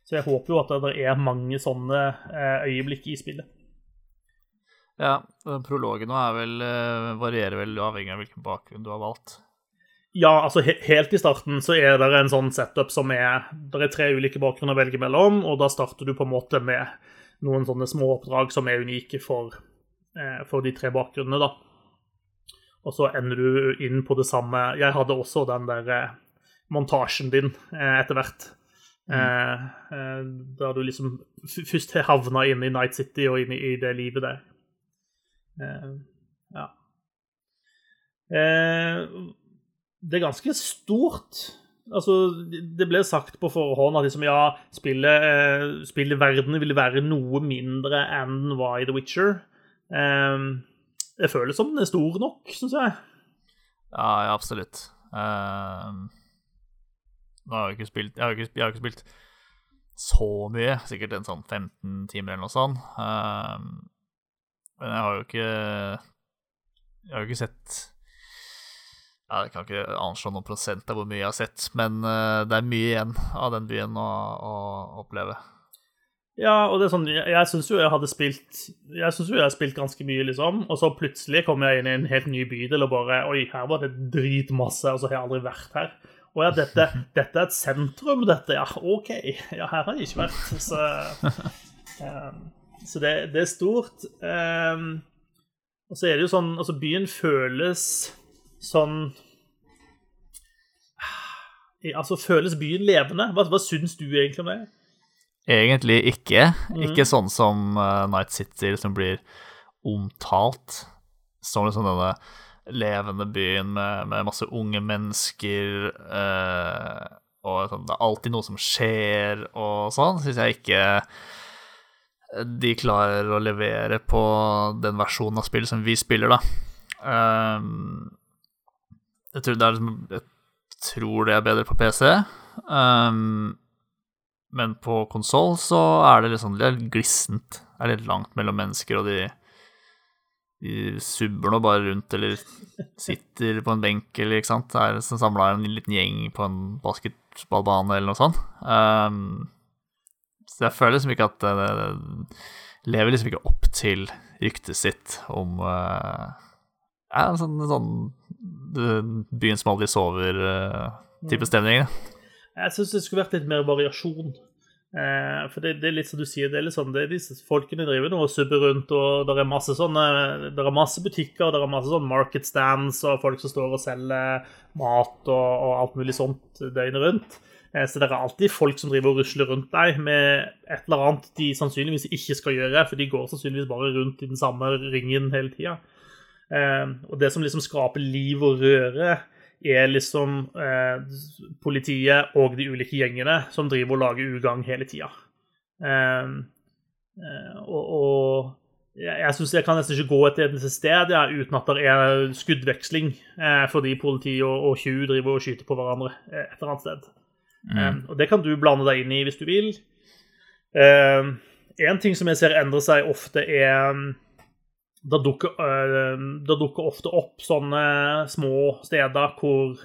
Så jeg håper jo at det er mange sånne øyeblikk i spillet. Ja, prologen nå er vel, varierer vel avhengig av hvilken bakgrunn du har valgt. Ja, altså he helt i starten så er det en sånn setup som er Det er tre ulike bakgrunner å velge mellom, og da starter du på en måte med noen sånne små oppdrag som er unike for, eh, for de tre bakgrunnene, da. Og så ender du inn på det samme Jeg hadde også den der eh, montasjen din eh, etter hvert. Mm. Eh, eh, der du liksom først havna inn i Night City og inn i, i det livet der. Eh, ja. Eh, det er ganske stort. Altså, det ble sagt på forhånd at liksom, ja, spillet, eh, spillet verden ville være noe mindre enn den var i The Witcher. Eh, det føles som den er stor nok, syns jeg. Ja, ja absolutt. Uh, nå har jeg, ikke spilt, jeg, har ikke, jeg har ikke spilt så mye, sikkert en sånn 15 timer eller noe sånt. Uh, men jeg har jo ikke Jeg har jo ikke sett jeg kan ikke anslå noen prosent av hvor mye jeg har sett, men uh, det er mye igjen av den byen å, å oppleve. Ja, og det er sånn Jeg, jeg syns jo jeg hadde spilt Jeg synes jo jeg har spilt ganske mye, liksom. Og så plutselig kom jeg inn i en helt ny bydel og bare Oi, her var det dritmasse, og så har jeg aldri vært her. Å ja, dette, dette, er et sentrum, dette. Ja, OK. Ja, her har jeg ikke vært. Så, um, så det, det, er stort. Um, og så er det jo sånn Altså, byen føles sånn Altså, føles byen levende? Hva, hva syns du egentlig om det? Egentlig ikke. Mm. Ikke sånn som uh, Night City, som blir omtalt som liksom denne levende byen med, med masse unge mennesker, uh, og sånn, det er alltid noe som skjer og sånn, syns jeg ikke de klarer å levere på den versjonen av spill som vi spiller, da. Um, jeg tror, er, liksom, jeg tror det er bedre på PC. Um, men på konsoll så er det litt sånn litt glissent. Det er litt langt mellom mennesker, og de, de subber nå bare rundt eller sitter på en benk eller ikke sant. Det er som samla en liten gjeng på en basketballbane eller noe sånt. Um, så jeg føler liksom ikke at det, det lever liksom ikke opp til ryktet sitt om uh, ja, sånn, sånn byen som aldri sover-type uh, stemning. Jeg syns det skulle vært litt mer variasjon. Eh, for det, det, er litt som du sier, det er litt sånn, det er disse folkene driver nå og subber rundt, og det er masse sånne, det er masse butikker, og det er masse sånn market stands og folk som står og selger mat og, og alt mulig sånt døgnet rundt. Eh, så det er alltid folk som driver og rusler rundt deg med et eller annet de sannsynligvis ikke skal gjøre, for de går sannsynligvis bare rundt i den samme ringen hele tida. Eh, og det som liksom skaper liv og røre, er liksom eh, politiet og de ulike gjengene som driver og lager ugagn hele tida. Eh, og, og, jeg syns jeg kan nesten ikke gå et eneste sted ja, uten at det er skuddveksling fordi politi og, og tjuv driver og skyter på hverandre et eller annet sted. Mm. og det kan du blande deg inn i hvis du vil. en ting som jeg ser endre seg ofte, er det dukker, uh, det dukker, ofte opp sånne små steder hvor,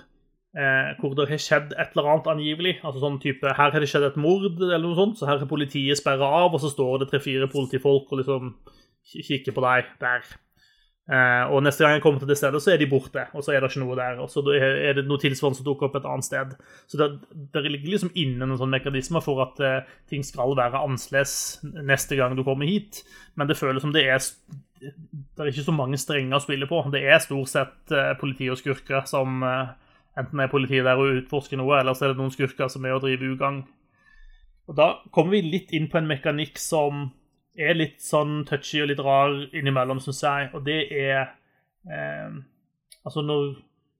uh, hvor det har skjedd et eller annet angivelig. Altså sånn type Her har det skjedd et mord, eller noe sånt, så her har politiet sperra av, og så står det tre-fire politifolk og liksom kikker på deg der. Uh, og neste gang jeg kommer til det stedet, så er de borte, og så er det ikke noe der. Og så er det noe tilsvarende som dukker opp et annet sted. Så det, det ligger liksom inne noen sånne mekanismer for at uh, ting skal være annerledes neste gang du kommer hit, men det føles som det er det er ikke så mange strenger å spille på. Det er stort sett eh, politi og skurker som eh, enten er politiet der og utforsker noe, eller så er det noen skurker som er å drive ugagn. Og Da kommer vi litt inn på en mekanikk som er litt sånn touchy og litt rar innimellom, syns jeg, og det er eh, Altså, når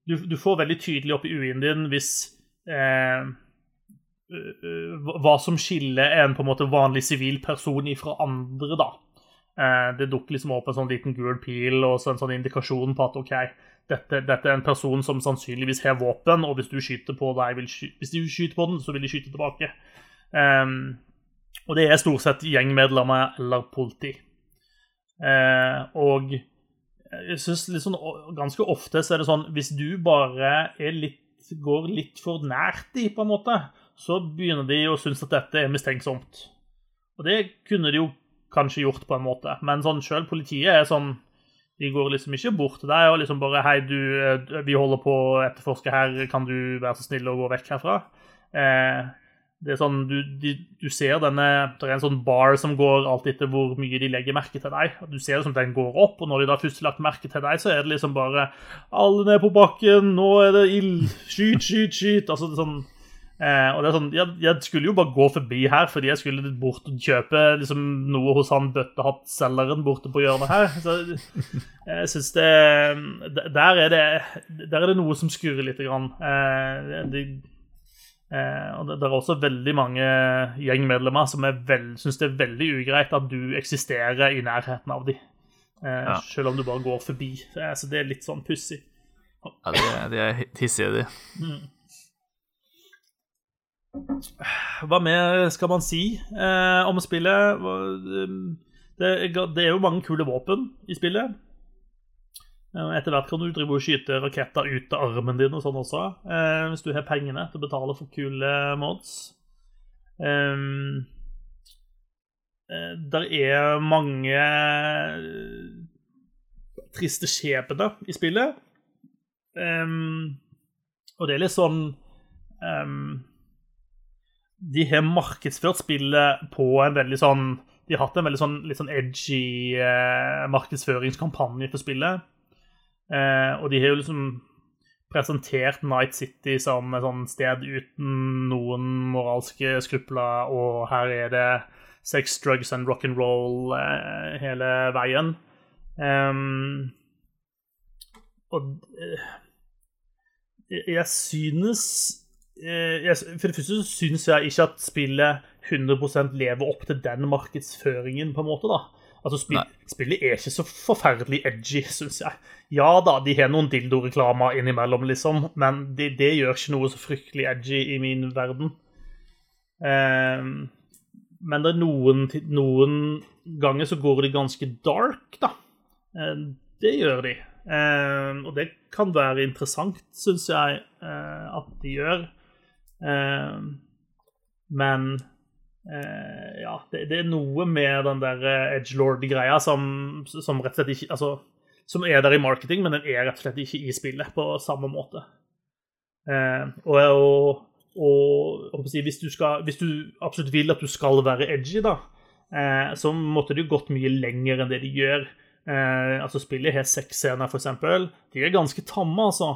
du, du, får veldig tydelig opp i UI-en din hvis eh, hva som skiller en på en måte vanlig sivil person fra andre, da. Eh, det dukker liksom opp en sånn liten gul pil og en sånn indikasjon på at OK, dette, dette er en person som sannsynligvis har våpen, og hvis du skyter på deg, sky hvis du skyter på den, så vil de skyte tilbake. Um, og det er stort sett gjengmedlemmer eller politi. Uh, og jeg synes liksom, ganske ofte så er det sånn Hvis du bare litt, går litt for nært de, på en måte, så begynner de å synes at dette er mistenksomt. Og det kunne de jo kanskje gjort på en måte, men sånn sjøl politiet er sånn de går liksom ikke bort til deg og liksom bare 'Hei, du, eh, vi holder på å etterforske her. Kan du være så snill å gå vekk herfra?' Eh, det er sånn, du, de, du, ser denne, Det er en sånn bar som går alt etter hvor mye de legger merke til deg. Du ser det som den går opp, og når de da først har lagt merke til deg, så er det liksom bare 'Alle ned på bakken. Nå er det ild. Skyt, skyt, skyt.' Altså, det er sånn Eh, og det er sånn, jeg, jeg, skulle jo bare gå forbi her fordi jeg skulle bort og kjøpe liksom, noe hos han bøttehattselgeren borte på hjørnet her. Så jeg syns det der er det Der er det noe som skurrer lite grann. Eh, de, eh, og det, det, er også veldig mange gjengmedlemmer som syns det er veldig ugreit at du eksisterer i nærheten av dem. Eh, ja. Selv om du bare går forbi. Så det er litt sånn pussig. Ja, de, de er hissige, de. Mm. Hva mer skal man si eh, om spillet? Det, det, er jo mange kule våpen i spillet. Eh, etter hvert kan du drive og skyte raketter ut av armen din og sånn også, eh, hvis du har pengene til å betale for kule mods. Eh, eh der er mange triste skjebner i spillet. Og det er litt sånn de har markedsført spillet på en veldig sånn De har hatt en veldig sånn, litt sånn edgy eh, markedsføringskampanje for spillet. Eh, og de har jo liksom presentert Night City som et sånn sted uten noen moralske skrupler, og her er det sex, drugs and rock'n'roll eh, hele veien. Um, og eh, jeg synes Eh, for det første så syns jeg ikke at spillet 100% lever opp til den markedsføringen, på en måte. da. Altså, spill, Spillet er ikke så forferdelig edgy, syns jeg. Ja da, de har noen dildoreklamer innimellom, liksom, men det, det, gjør ikke noe så fryktelig edgy i min verden. Um, men det er noen, noen ganger så går de ganske dark, da. Um, det gjør de. Um, og det kan være interessant, syns jeg, uh, at de gjør. Eh, men eh, ja, det, det, er noe med den der eh, edgelord-greia som, som, rett og slett ikke altså, Som er der i marketing, men den er rett og slett ikke i spillet på samme måte. og, og, og hvis, du skal, hvis, du absolutt vil at du skal være edgy, da, så måtte det jo gått mye lenger enn det de gjør. altså Spillet har seks scener, f.eks. De er ganske tamme, altså.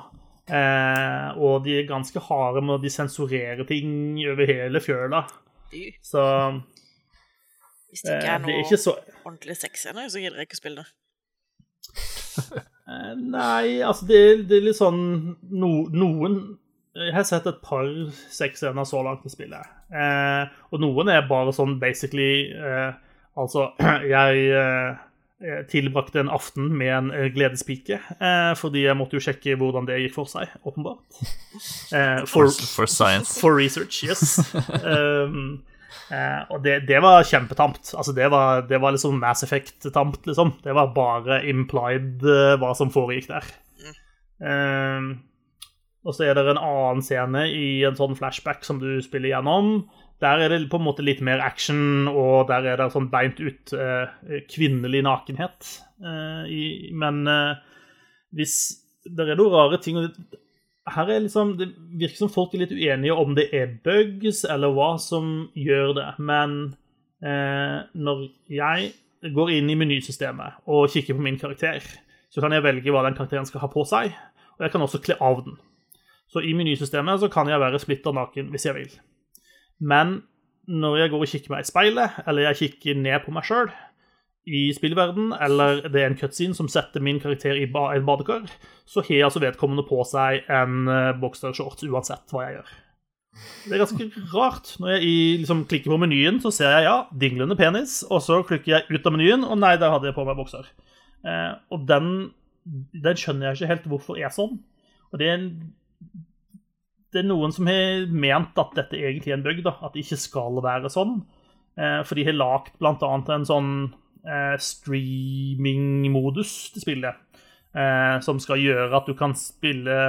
Eh, og de er ganske harde med å sensurere ting over hele fjøla. Så Hvis det ikke er noe eh, ikke så... ordentlig sexy ennå, så gidder jeg ikke å spille det. eh, nei, altså det, det, er litt sånn no, Noen Jeg har sett et par sexscener så langt i spillet. Eh, og noen er bare sånn basically eh, Altså, jeg eh, Eh, tilbrakte en aften med en eh, gledespike, eh, fordi jeg måtte jo sjekke hvordan det gikk for seg, åpenbart. For, for, science. For research, yes. um, og det, det, var kjempetamt. Altså, det var, det var liksom Mass Effect-tamt, liksom. Det var bare implied hva som foregikk der. Um, og så er det en annen scene i en sånn flashback som du spiller gjennom, der er det på en måte litt mer action, og der er det sånn beint ut eh, kvinnelig nakenhet. Eh, i, men eh, hvis Det er noen rare ting her er liksom, Det virker som folk er litt uenige om det er bugs eller hva som gjør det. Men eh, når jeg går inn i menysystemet og kikker på min karakter, så kan jeg velge hva den karakteren skal ha på seg, og jeg kan også kle av den. Så i menysystemet så kan jeg være splitter naken hvis jeg vil. Men når jeg går og kikker meg i speilet, eller jeg kikker ned på meg sjøl i spillverden, eller det er en cutscene som setter min karakter i ba et badekar, så har altså vedkommende på seg en uh, boxershorts uansett hva jeg gjør. Det er ganske rart. Når jeg liksom klikker på menyen, så ser jeg ja, dinglende penis, og så klikker jeg ut av menyen, og nei, der hadde jeg på meg bokser. Eh, og den, den skjønner jeg ikke helt hvorfor er sånn. Og det er, en, det er noen som har ment at dette egentlig er en bygd, at det ikke skal være sånn. Eh, for de har lagd bl.a. en sånn eh, streaming-modus til spillet, eh, som skal gjøre at du kan spille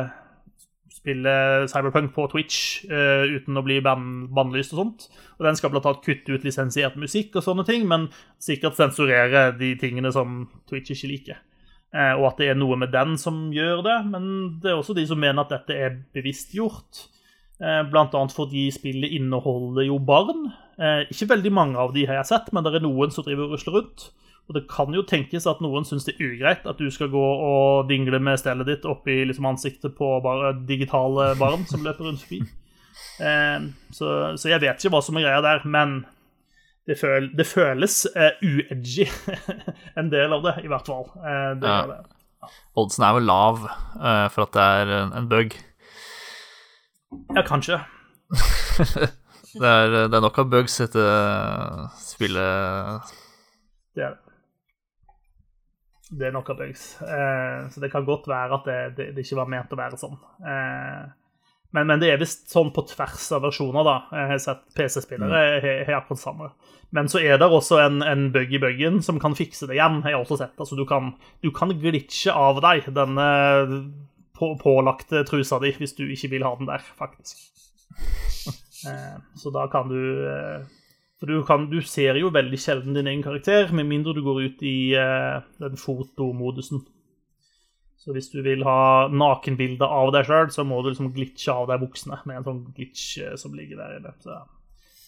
spille Cyberpunk på Twitch uten å bli ban bannlyst og sånt. Og den skal annet kutte ut lisensiert musikk og sånne ting, men sikkert sensurere de tingene som Twitch ikke liker. Uh, og at det er noe med den som gjør det, men det er også de som mener at dette er bevisstgjort. Bl.a. blant annet fordi spillet inneholder jo barn. ikke veldig mange av de har jeg sett, men det er noen som driver og rusler rundt. Og det kan jo tenkes at noen syns det er ugreit at du skal gå og dingle med stellet ditt oppi liksom ansiktet på bare digitale barn som løper rundt forbi. Eh, så, jeg vet ikke hva som er greia der, men det, føl, det føles uh, uedgy, en del av det, i hvert fall. Uh, det ja. Oddsen er vel lav uh, for at det er en, en bug. Ja, kanskje. det, er, det er nok av bugs etter spillet. Det er det det er noe bugs. Eh, så det kan godt være at det, ikke var ment å være sånn. Eh, men, men, det er visst sånn på tvers av versjoner, da. Jeg har sett PC-spillere har akkurat samme. Men så er det også en, en bug i buggen som kan fikse det igjen. Jeg har også sett. Altså, du, kan, du kan glitche av deg denne på, pålagte trusa di hvis du ikke vil ha den der, faktisk. Eh, så da kan du eh, for du, kan, du, ser jo veldig sjelden din egen karakter, med mindre du går ut i uh, den fotomodusen. Så hvis du vil ha nakenbilde av deg sjøl, så må du liksom glitche av deg buksene med en sånn glitch uh, som ligger der inne. Så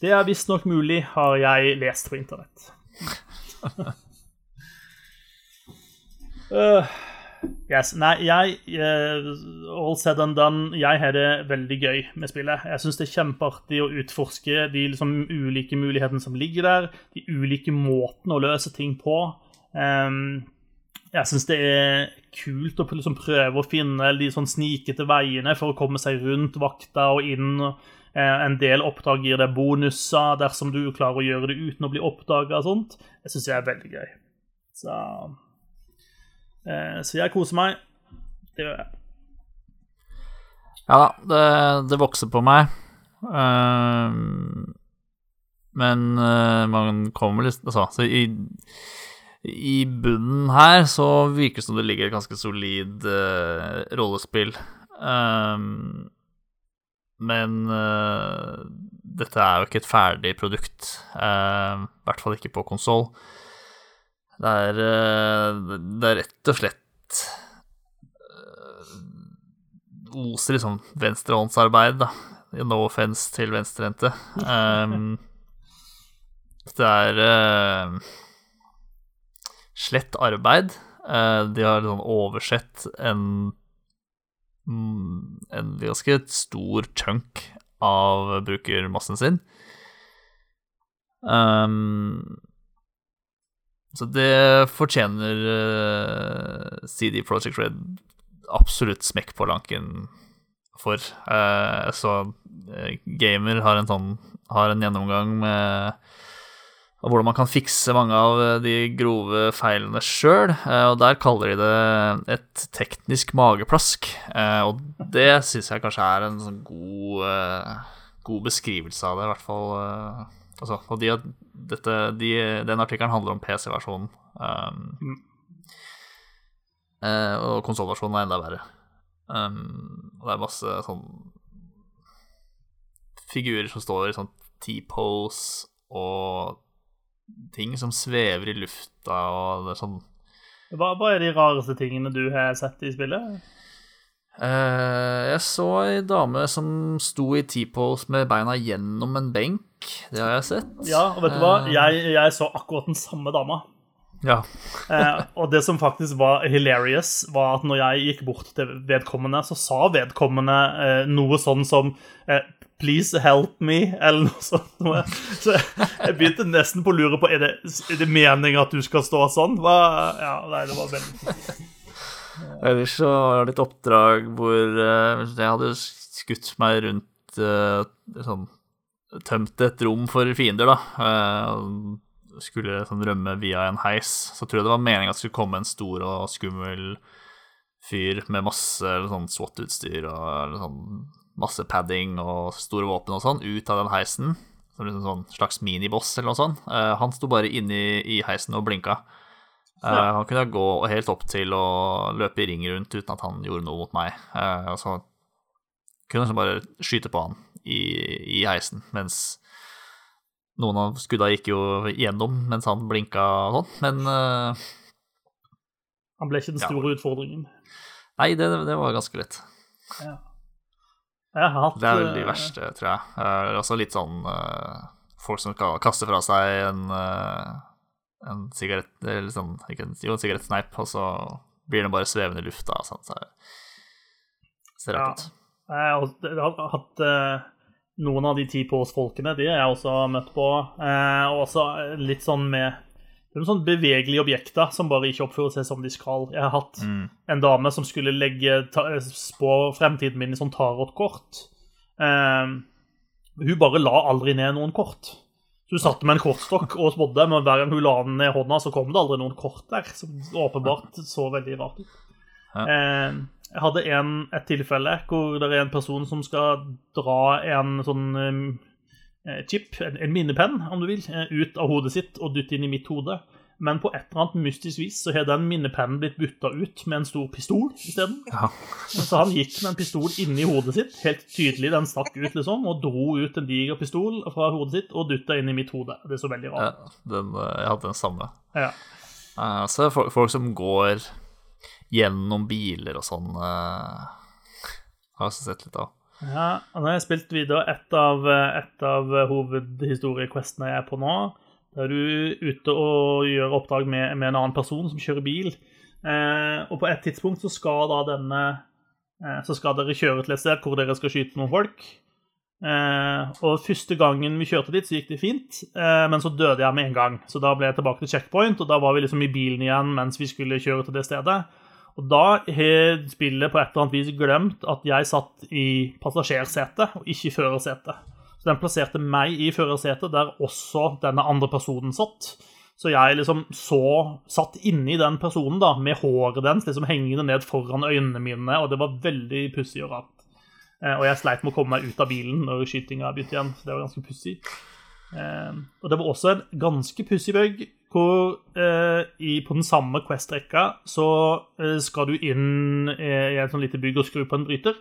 det er visstnok mulig, har jeg lest på internett. uh, Yes. Nei, jeg uh, All said and done, jeg har det veldig gøy med spillet. Jeg syns det er kjempeartig å utforske de liksom, ulike mulighetene som ligger der. De ulike måtene å løse ting på. Um, jeg syns det er kult å liksom, prøve å finne de sånn snikete veiene for å komme seg rundt vakta og inn. Uh, en del oppdrag gir deg bonuser dersom du klarer å gjøre det uten å bli oppdaga. Det syns jeg er veldig gøy. Så Eh, så jeg koser meg. Det gjør jeg. Ja det, det vokser på meg. Uh, men uh, man kommer litt Altså, i, i bunnen her så virker det som det ligger et ganske solid uh, rollespill. Um, men dette er jo ikke et ferdig produkt. I hvert fall ikke på konsoll. Det eh, det er rett og slett uh, oser liksom venstrehåndsarbeid, da. No offense til venstrehendte. Um, det er uh, slett arbeid. Uh, de har liksom oversett en en ganske stor chunk av brukermassen sin. Um, så det fortjener uh, eh, CD Project Red absolutt smekk på lanken for. Uh, så uh, Gamer har en sånn har en gjennomgang med hvordan man kan fikse mange av de grove feilene sjøl, og der kaller de det et teknisk mageplask. Og det syns jeg kanskje er en sånn god, god beskrivelse av det, i hvert fall Altså, og de, dette, de, den artikkelen handler om PC-versjonen. Um, og konsollversjonen er enda verre. Um, og det er masse sånn figurer som står i sånn T-pose og ting som svever i lufta og det er sånn hva, hva er de rareste tingene du har sett i spillet? Uh, jeg så ei dame som sto i T-pose med beina gjennom en benk. Det har jeg sett. Ja, og vet du hva? Uh, jeg, jeg, så akkurat den samme dama. Ja. uh, og det som faktisk var hilarious, var at når jeg gikk bort til vedkommende, så sa vedkommende noe sånn som Please help me, eller noe sånt. Så jeg begynte nesten på å lure på Er det, det meningen at du skal stå sånn. Hva? Ja, nei, det var veldig Ellers så var det et oppdrag hvor uh, jeg hadde skutt meg rundt uh, sånn Tømt et rom for fiender, da. Uh, skulle sånn rømme via en heis. Så tror jeg det var meninga at det skulle komme en stor og skummel fyr med masse sånn SWAT-utstyr og sånn, masse padding og store våpen og sånn ut av den heisen. Som en sånn slags miniboss eller noe sånt. Uh, han sto bare inne i heisen og blinka. Uh, ja. Han kunne gå helt opp til å løpe i ring rundt uten at han gjorde noe mot meg. Uh, og så kunne han bare skyte på han i, i heisen, mens noen av skudda gikk jo gjennom mens han blinka og sånn, men uh, Han ble ikke den store ja. utfordringen? Nei, det, det, var ganske lett. Ja. Hatt, det er vel de eh, verste, tror jeg. Uh, også litt sånn uh, folk som kaster fra seg en, en sigarett Eller sånn, ikke en, jo, en sigarettsneip, og så blir den bare svevende i lufta. Sånn, så det ser rart ut. Jeg har hatt noen av de ti på oss-folkene, de har jeg også møtt på. Eh, og også litt sånn med noen sånn bevegelige objekter som bare ikke oppfører seg som de skal. Jeg har hatt mm. en dame som skulle legge ta, spå fremtiden min i sånn tarotkort. Eh, hun bare la aldri ned noen kort. Så hun satte med en kortstokk og spådde, men hver gang hun la den ned i hånda, så kom det aldri noen kort der. Som åpenbart så veldig rart ut. Eh, jeg hadde en, et tilfelle hvor det er en person som skal dra en sånn eh, chip, en, en, minnepenn, om du vil, eh, ut av hodet sitt og dytte inn i mitt hode. Men på et eller annet mystisk vis så har den minnepennen blitt bytta ut med en stor pistol isteden. Ja. Så han gikk med en pistol inni hodet sitt, helt tydelig, den stakk ut, liksom, og dro ut en diger pistol fra hodet sitt og dytta inn i mitt hode. Det er så veldig rart. Ja, den, eh, jeg hadde den samme. Ja. Uh, så folk, folk som går gjennom biler og sånn. Uh, har jeg sett litt av. Ja, og nå har jeg spilt videre et av, et av hovedhistoriequestene jeg er på nå. Der er du ute og gjør oppdrag med, med en annen person som kjører bil. Eh, og på et tidspunkt så skal da denne eh, Så skal dere kjøre til et sted hvor dere skal skyte noen folk. Eh, og første gangen vi kjørte dit, så gikk det fint, eh, men så døde jeg med en gang. Så da ble jeg tilbake til checkpoint, og da var vi liksom i bilen igjen mens vi skulle kjøre til det stedet. Og da har spillet på et eller annet vis glemt at jeg satt i passasjersetet og ikke i førersetet. Så den plasserte meg i førersetet, der også denne andre personen satt. Så jeg liksom så satt inni den personen da, med håret dens liksom hengende ned foran øynene mine, og det var veldig pussig og rart. Eh, og jeg sleit med å komme meg ut av bilen når skytinga begynte igjen. så det var ganske pussig. Eh, og det var også en ganske pussig bug hvor eh, i, på den samme Quest-rekka så eh, skal du inn eh, i et sånn lite bygg og skru på en bryter.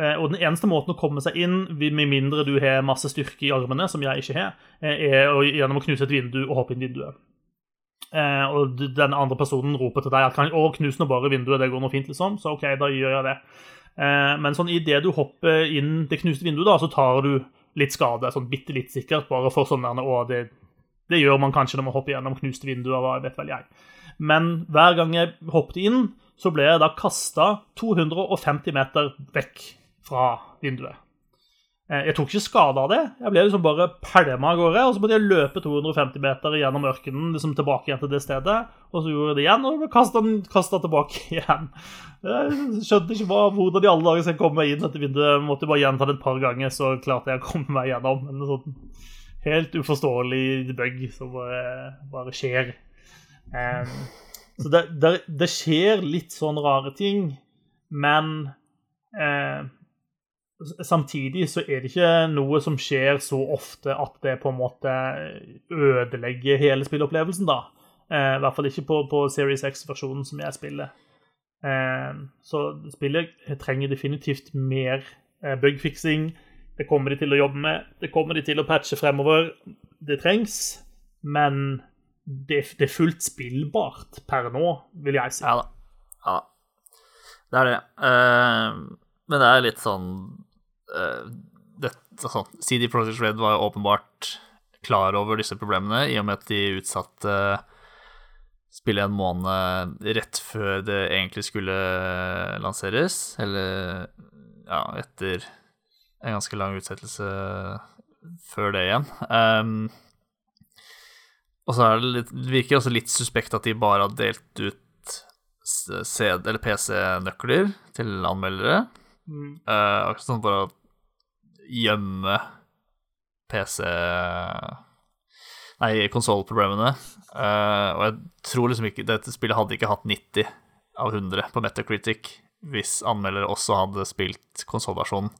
Eh, og den eneste måten å komme seg inn, med mindre du har masse styrke i armene, som jeg ikke har, eh, er å, gjennom å knuse et vindu og hoppe inn vinduet. Eh, og den andre personen roper til deg at 'Å, knus nå bare vinduet, det går nå fint', liksom. Så OK, da gjør jeg det. men sånn idet du hopper inn det knuste vinduet, da, så tar du litt skade, sånn bitte litt sikkert, bare for sånn der, å, det det gjør man kanskje når man hopper gjennom knuste vinduer. og vet vel jeg. Men hver gang jeg hoppet inn, så ble jeg da kasta 250 meter vekk fra vinduet. Eh, jeg tok ikke skade av det. Jeg ble liksom bare pælma av gårde. Og så måtte jeg løpe 250 meter gjennom ørkenen liksom tilbake igjen til det stedet. Og så gjorde jeg det igjen, og ble kasta tilbake igjen. Jeg skjønte ikke hvordan i alle dager skal jeg komme meg inn dette vinduet. Jeg måtte bare gjenta det et par ganger, så klarte jeg å komme meg gjennom. Eller sånn helt uforståelig bug som bare, bare skjer. Um, så det, det, det, skjer litt sånn rare ting, men eh, samtidig så er det ikke noe som skjer så ofte at det på en måte ødelegger hele spilleopplevelsen, da. Eh, I hvert fall ikke på, på Series X-versjonen som jeg spiller. Eh, så spillet trenger definitivt mer eh, bugfiksing det kommer de til å jobbe med. Det kommer de til å patche fremover. Det trengs. Men det, det er fullt spillbart per nå, vil jeg si. Ja da. Ja. Det er det. Uh, men det er litt sånn uh, det, sånn, CD Project Red var jo åpenbart klar over disse problemene, i og med at de utsatte spillet en måned rett før det egentlig skulle lanseres. Eller ja, etter en ganske lang utsettelse før det igjen. Um, og så er det litt, det virker også litt suspekt at de bare har delt ut CD, eller PC-nøkler til anmeldere. Mm. Uh, akkurat sånn for å gjemme PC Nei, konsollproblemene. Uh, og jeg tror liksom ikke Dette spillet hadde ikke hatt 90 av 100 på Metacritic hvis anmeldere også hadde spilt konsollversjonen.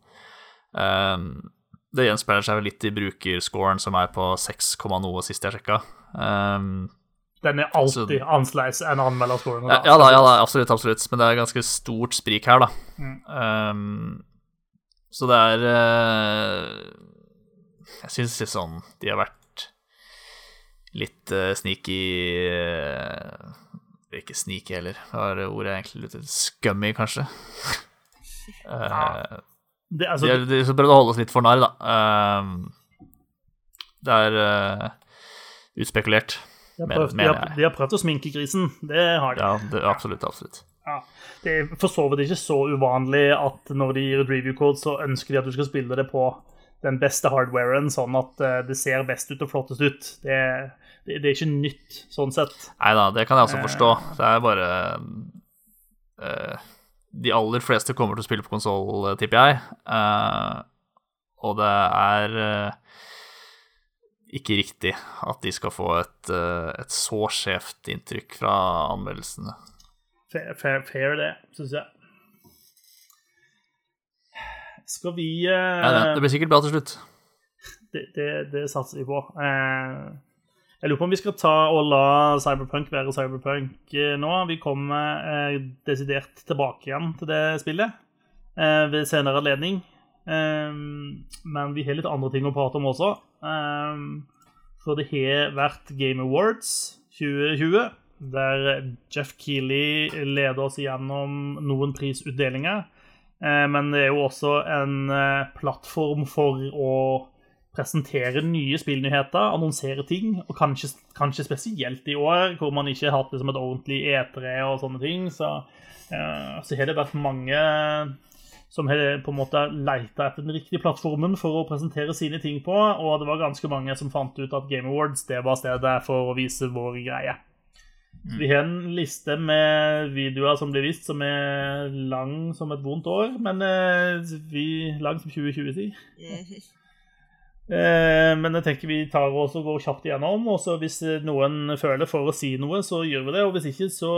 Um, det gjenspeiler seg vel litt i brukerscoren, som er på 6, noe sist jeg sjekka. Um, den er alltid så, annerledes enn anmelderscoren. Ja, ja, da, ja da, absolutt, absolutt. Men det er ganske stort sprik her, da. Mm. Um, så det er uh, Jeg syns litt sånn de har vært litt uh, sneaky uh, Ikke sneaky heller, hva er ordet egentlig litt scummy, kanskje? Uh, det, altså, de, de, de prøvde å holde oss litt for narr, da. Uh, det er uh, utspekulert, de har, prøvd, mener jeg. De har, prøvd å sminke grisen, det har de. Ja, det, absolutt, absolutt. Ja. Det er for så vidt ikke så uvanlig at når de gir et review code, så ønsker de at du skal spille det på den beste hardwaren, sånn at uh, det ser best ut og flottest ut. Det, det, det er ikke nytt, sånn sett. Nei da, det kan jeg også forstå. Det er bare uh, de aller fleste kommer til å spille på konsoll, eh, tipper jeg. Uh, og det er uh, ikke riktig at de skal få et, uh, et så skjevt inntrykk fra anmeldelsene. Fair, fair, fair det, syns jeg. Skal vi ja, det, det, blir sikkert bra til slutt. Det, det, det satser vi på. Uh, jeg lurer på om vi skal ta og la Cyberpunk være Cyberpunk eh, nå. Vi kommer eh, desidert tilbake igjen til det spillet eh, ved senere anledning. Eh, men vi har litt andre ting å prate om også. Eh, for det har vært Game Awards 2020, der Jeff Keeley leder oss gjennom noen prisutdelinger. Eh, men det er jo også en plattform for å presentere nye spillnyheter, annonsere ting, og kanskje, kanskje, spesielt i år, hvor man ikke har hatt liksom, et ordentlig E3 og sånne ting, så, uh, så har det vært mange som har på en måte leita etter den riktige plattformen for å presentere sine ting på, og det var ganske mange som fant ut at Game Awards det var stedet for å vise vår greie. Mm. Vi har en liste med videoer som blir vist, som er lang som et vondt år, men uh, vi, lang som 2020, si. Eh, men jeg tenker vi tar oss og går kjapt igjennom. og så Hvis noen føler for å si noe, så gjør vi det. Og hvis ikke, så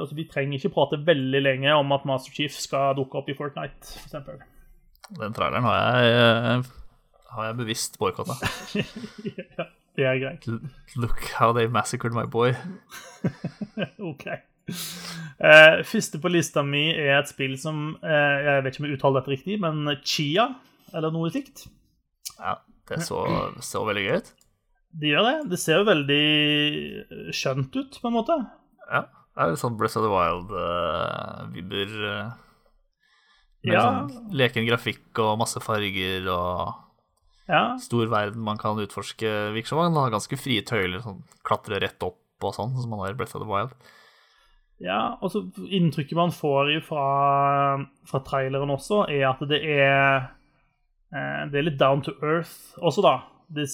altså, Vi trenger ikke prate veldig lenge om at Master Chief skal dukke opp i Fortnite, f.eks. Den traileren har jeg, eh, har jeg bevisst boikotta. ja, det er greit. Look how they massacred my boy. OK. Uh, første på lista mi er et spill som uh, Jeg vet ikke om jeg uttaler dette riktig, men Chia, eller noe slikt. Ja. Det så, så veldig gøy ut. Det gjør det. Det ser jo veldig skjønt ut, på en måte. Ja. Det er litt sånn Breath of the Wild-vibber. Uh, med ja. sånn leken grafikk og masse farger og ja. stor verden man kan utforske. Virker som man har ganske frie tøyler, sånn klatre rett opp og sånn, som man har i Breath of the Wild. Ja, og så inntrykket man får fra, fra traileren også, er at det er Eh, det er litt down to earth også, da. Det,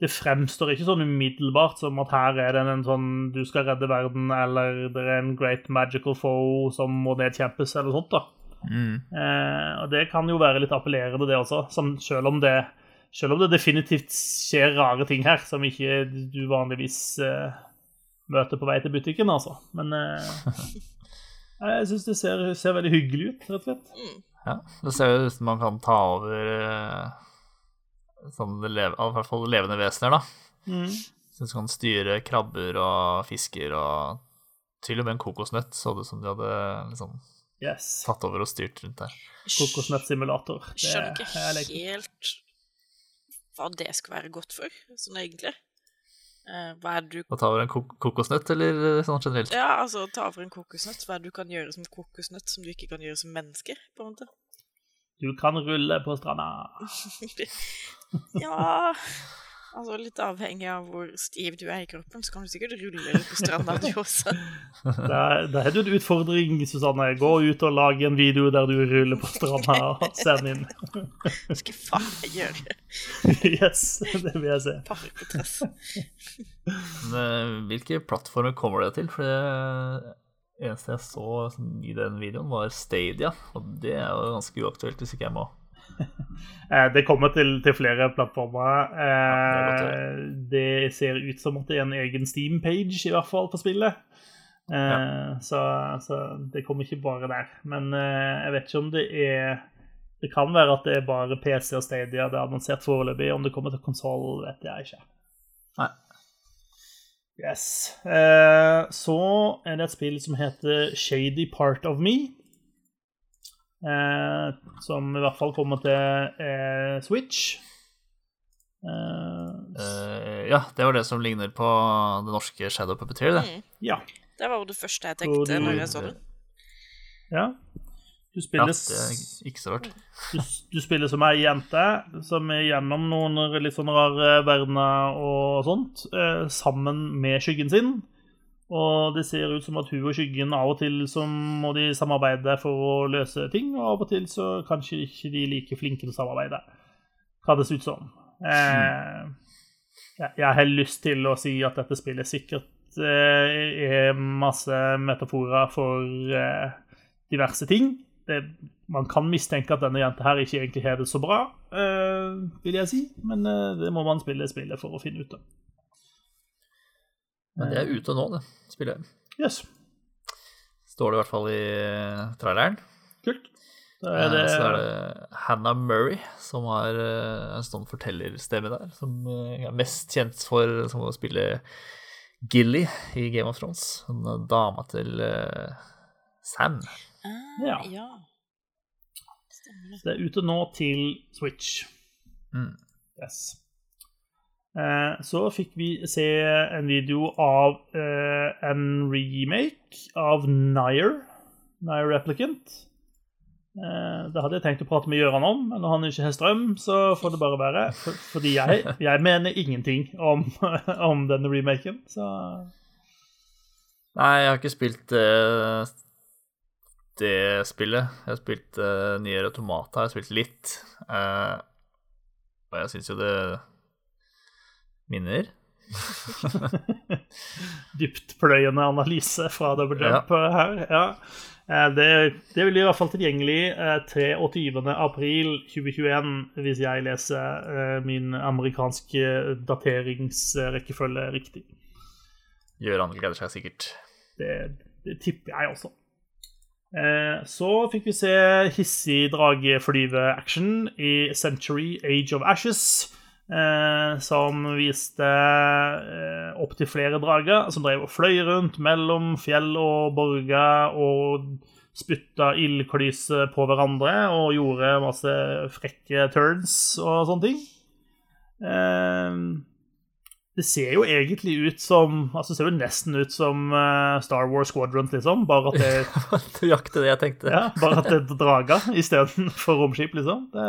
det, fremstår ikke sånn umiddelbart som at her er det en sånn du skal redde verden, eller det er en great magical foe som må nedkjempes, eller sånt, da. Mm. Eh, og det kan jo være litt appellerende, det også, som, selv, om det, selv om det definitivt skjer rare ting her som ikke du vanligvis eh, møter på vei til butikken, altså. Men eh, jeg syns det ser, ser, veldig hyggelig ut, rett og slett. Ja, det ser jo ut som man kan ta over eh, sånn lev, i hvert fall levende vesener, da. Mm. Så du kan styre krabber og fisker og til og med en kokosnøtt så det som de hadde liksom yes. tatt over og styrt rundt der. Kokosnøttsimulator. Skjønner ikke helt hva det skal være godt for, sånn egentlig. Uh, hva er det du Å ta over en kok kokosnøtt, eller sånn generelt? Ja, altså ta over en kokosnøtt. Hva er det du kan gjøre som kokosnøtt som du ikke kan gjøre som menneske, på en måte? Du kan rulle på stranda. ja Altså Litt avhengig av hvor stiv du er i kroppen, så kan du sikkert rulle på stranda, du også. Da har du en utfordring, Susanne. Gå ut og lag en video der du ruller på stranda og send inn. Skal faen meg gjøre det. Yes, det vil jeg se. Parketress. Eh, hvilke plattformer kommer det til? For det eneste jeg så i den videoen, var Stadia. Og det er jo ganske uaktuelt hvis ikke jeg må. Eh, det kommer til, til flere plattformer. Eh, det, ser ut som at det er en egen Steam-page i hvert fall på spillet. Eh, så, så det kommer ikke bare der. Men jeg vet ikke om det er Det kan være at det er bare PC og Stadia det er annonsert foreløpig. Om det kommer til konsoll, vet jeg ikke. Nei. Yes. Eh, så er det et spill som heter Shady Part of Me. Eh, som i hvert fall kommer til eh, Switch. Eh, Eh, ja, det var det som ligner på det norske Shadow Puppeteer, det. Mm. ja. Det var jo det første jeg tenkte du- når jeg så det. ja. Du spiller, det er ikke så rart. du, du spiller som ei jente som er gjennom noen litt sånn rare verdener og sånt, eh, sammen med skyggen sin. Og det ser ut som at hun og skyggen av og til så må de samarbeide for å løse ting, og av og til så kanskje ikke de er like flinke til å samarbeide. Hva det ser ut som. Eh, jeg, har lyst til å si at dette spillet sikkert eh, er masse metaforer for eh, diverse ting. Det, man kan mistenke at denne jenta her ikke egentlig har det så bra, eh, vil jeg si. Men eh, det må man spille spillet for å finne ut av. Men det er ute nå, det spillet. Yes, Står det i hvert fall i traileren. kult. Da Eh, er det, Så er det Hannah Murray som har eh, en sånn fortellerstemme der, som eh, er mest kjent for som å spille Gilly i Game of Thrones. En dame dama til eh, Sam. Ah, Ja. ja. Stemmer det. det er ute nå til Switch. Mm. Yes. Eh, så fikk vi se en video av eh, en remake av Nier, Nier Replicant. Eh, det hadde jeg tenkt å prate med Gøran om, men når han ikke har strøm, så får det bare være. For, fordi jeg, jeg mener ingenting om, om denne remaken, så Nei, jeg har ikke spilt eh, det spillet. Jeg har spilt uh, Nier Automata, jeg har spilt litt. Uh, og jeg syns jo det minner. dyptpløyende analyse fra Double Jump her. Ja. Eh, Det, det blir i hvert fall tilgjengelig eh, 23. april 2021, hvis jeg leser eh, min amerikanske dateringsrekkefølge riktig. Gøran gleder seg sikkert. Det, det tipper jeg også. Eh, Så fikk vi se hissig drageflyve-action i Century Age of Ashes. Eh, som viste eh, opptil flere drager som drev og fløy rundt mellom fjell og borger og spytta ildklyse på hverandre og gjorde masse frekke turns og sånne ting. Eh, det ser jo egentlig ut som Altså, det ser jo nesten ut som eh, Star Wars Squadrons, liksom. Bare at det Nøyaktig det jeg tenkte. ja, bare at det er drager istedenfor romskip, liksom. Det,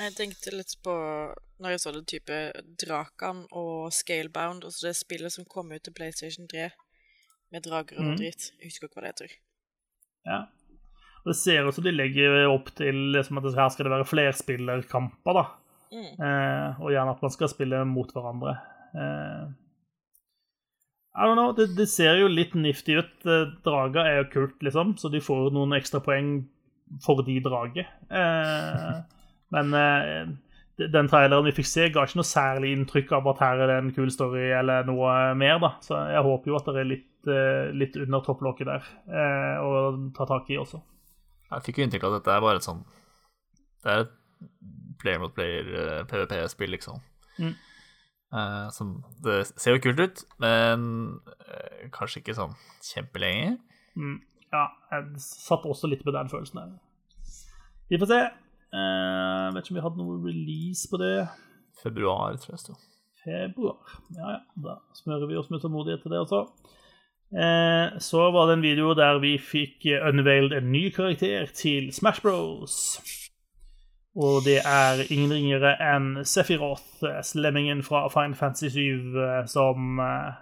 Jeg tenkte litt på når jeg så det type Drakan og Scalebound, altså det spillet som kom ut til PlayStation 3 med drager og mm. dritt. Jeg husker ikke hva det heter. ja. Og det ser ut som de legger opp til liksom at her skal det være flerspillerkamper, da. Mm. Eh, og gjerne at man skal spille mot hverandre. Eh, I don't know, det, det ser jo litt nifty ut. Eh, Drager er jo kult, liksom, så de får noen ekstra poeng for de draget. Uh, men uh, den traileren vi fikk se, ga ikke noe særlig inntrykk av at her er det en kul story eller noe mer, da. Så jeg håper jo at det er litt, eh, litt under topplokket der eh, å ta tak i også. Jeg fikk jo inntrykk av at dette er bare et sånn Det er et player mot player eh, PVP-spill, liksom. Mm. Eh, som Det ser jo kult ut, men eh, kanskje ikke sånn kjempelenge. Mm, ja, jeg satt også litt med den følelsen der. Vi får se. Eh, vet ikke om vi hadde noe release på det. Februar, tror jeg sto. Februar. Ja, ja. Da smører vi oss med tålmodighet til det også. Eh, så var det en video der vi fikk unveiled en ny karakter til Smash Bros. Og det er ingen ringere enn Sephiroth, eh, slemmingen fra Final Fantasy 7, eh, som eh,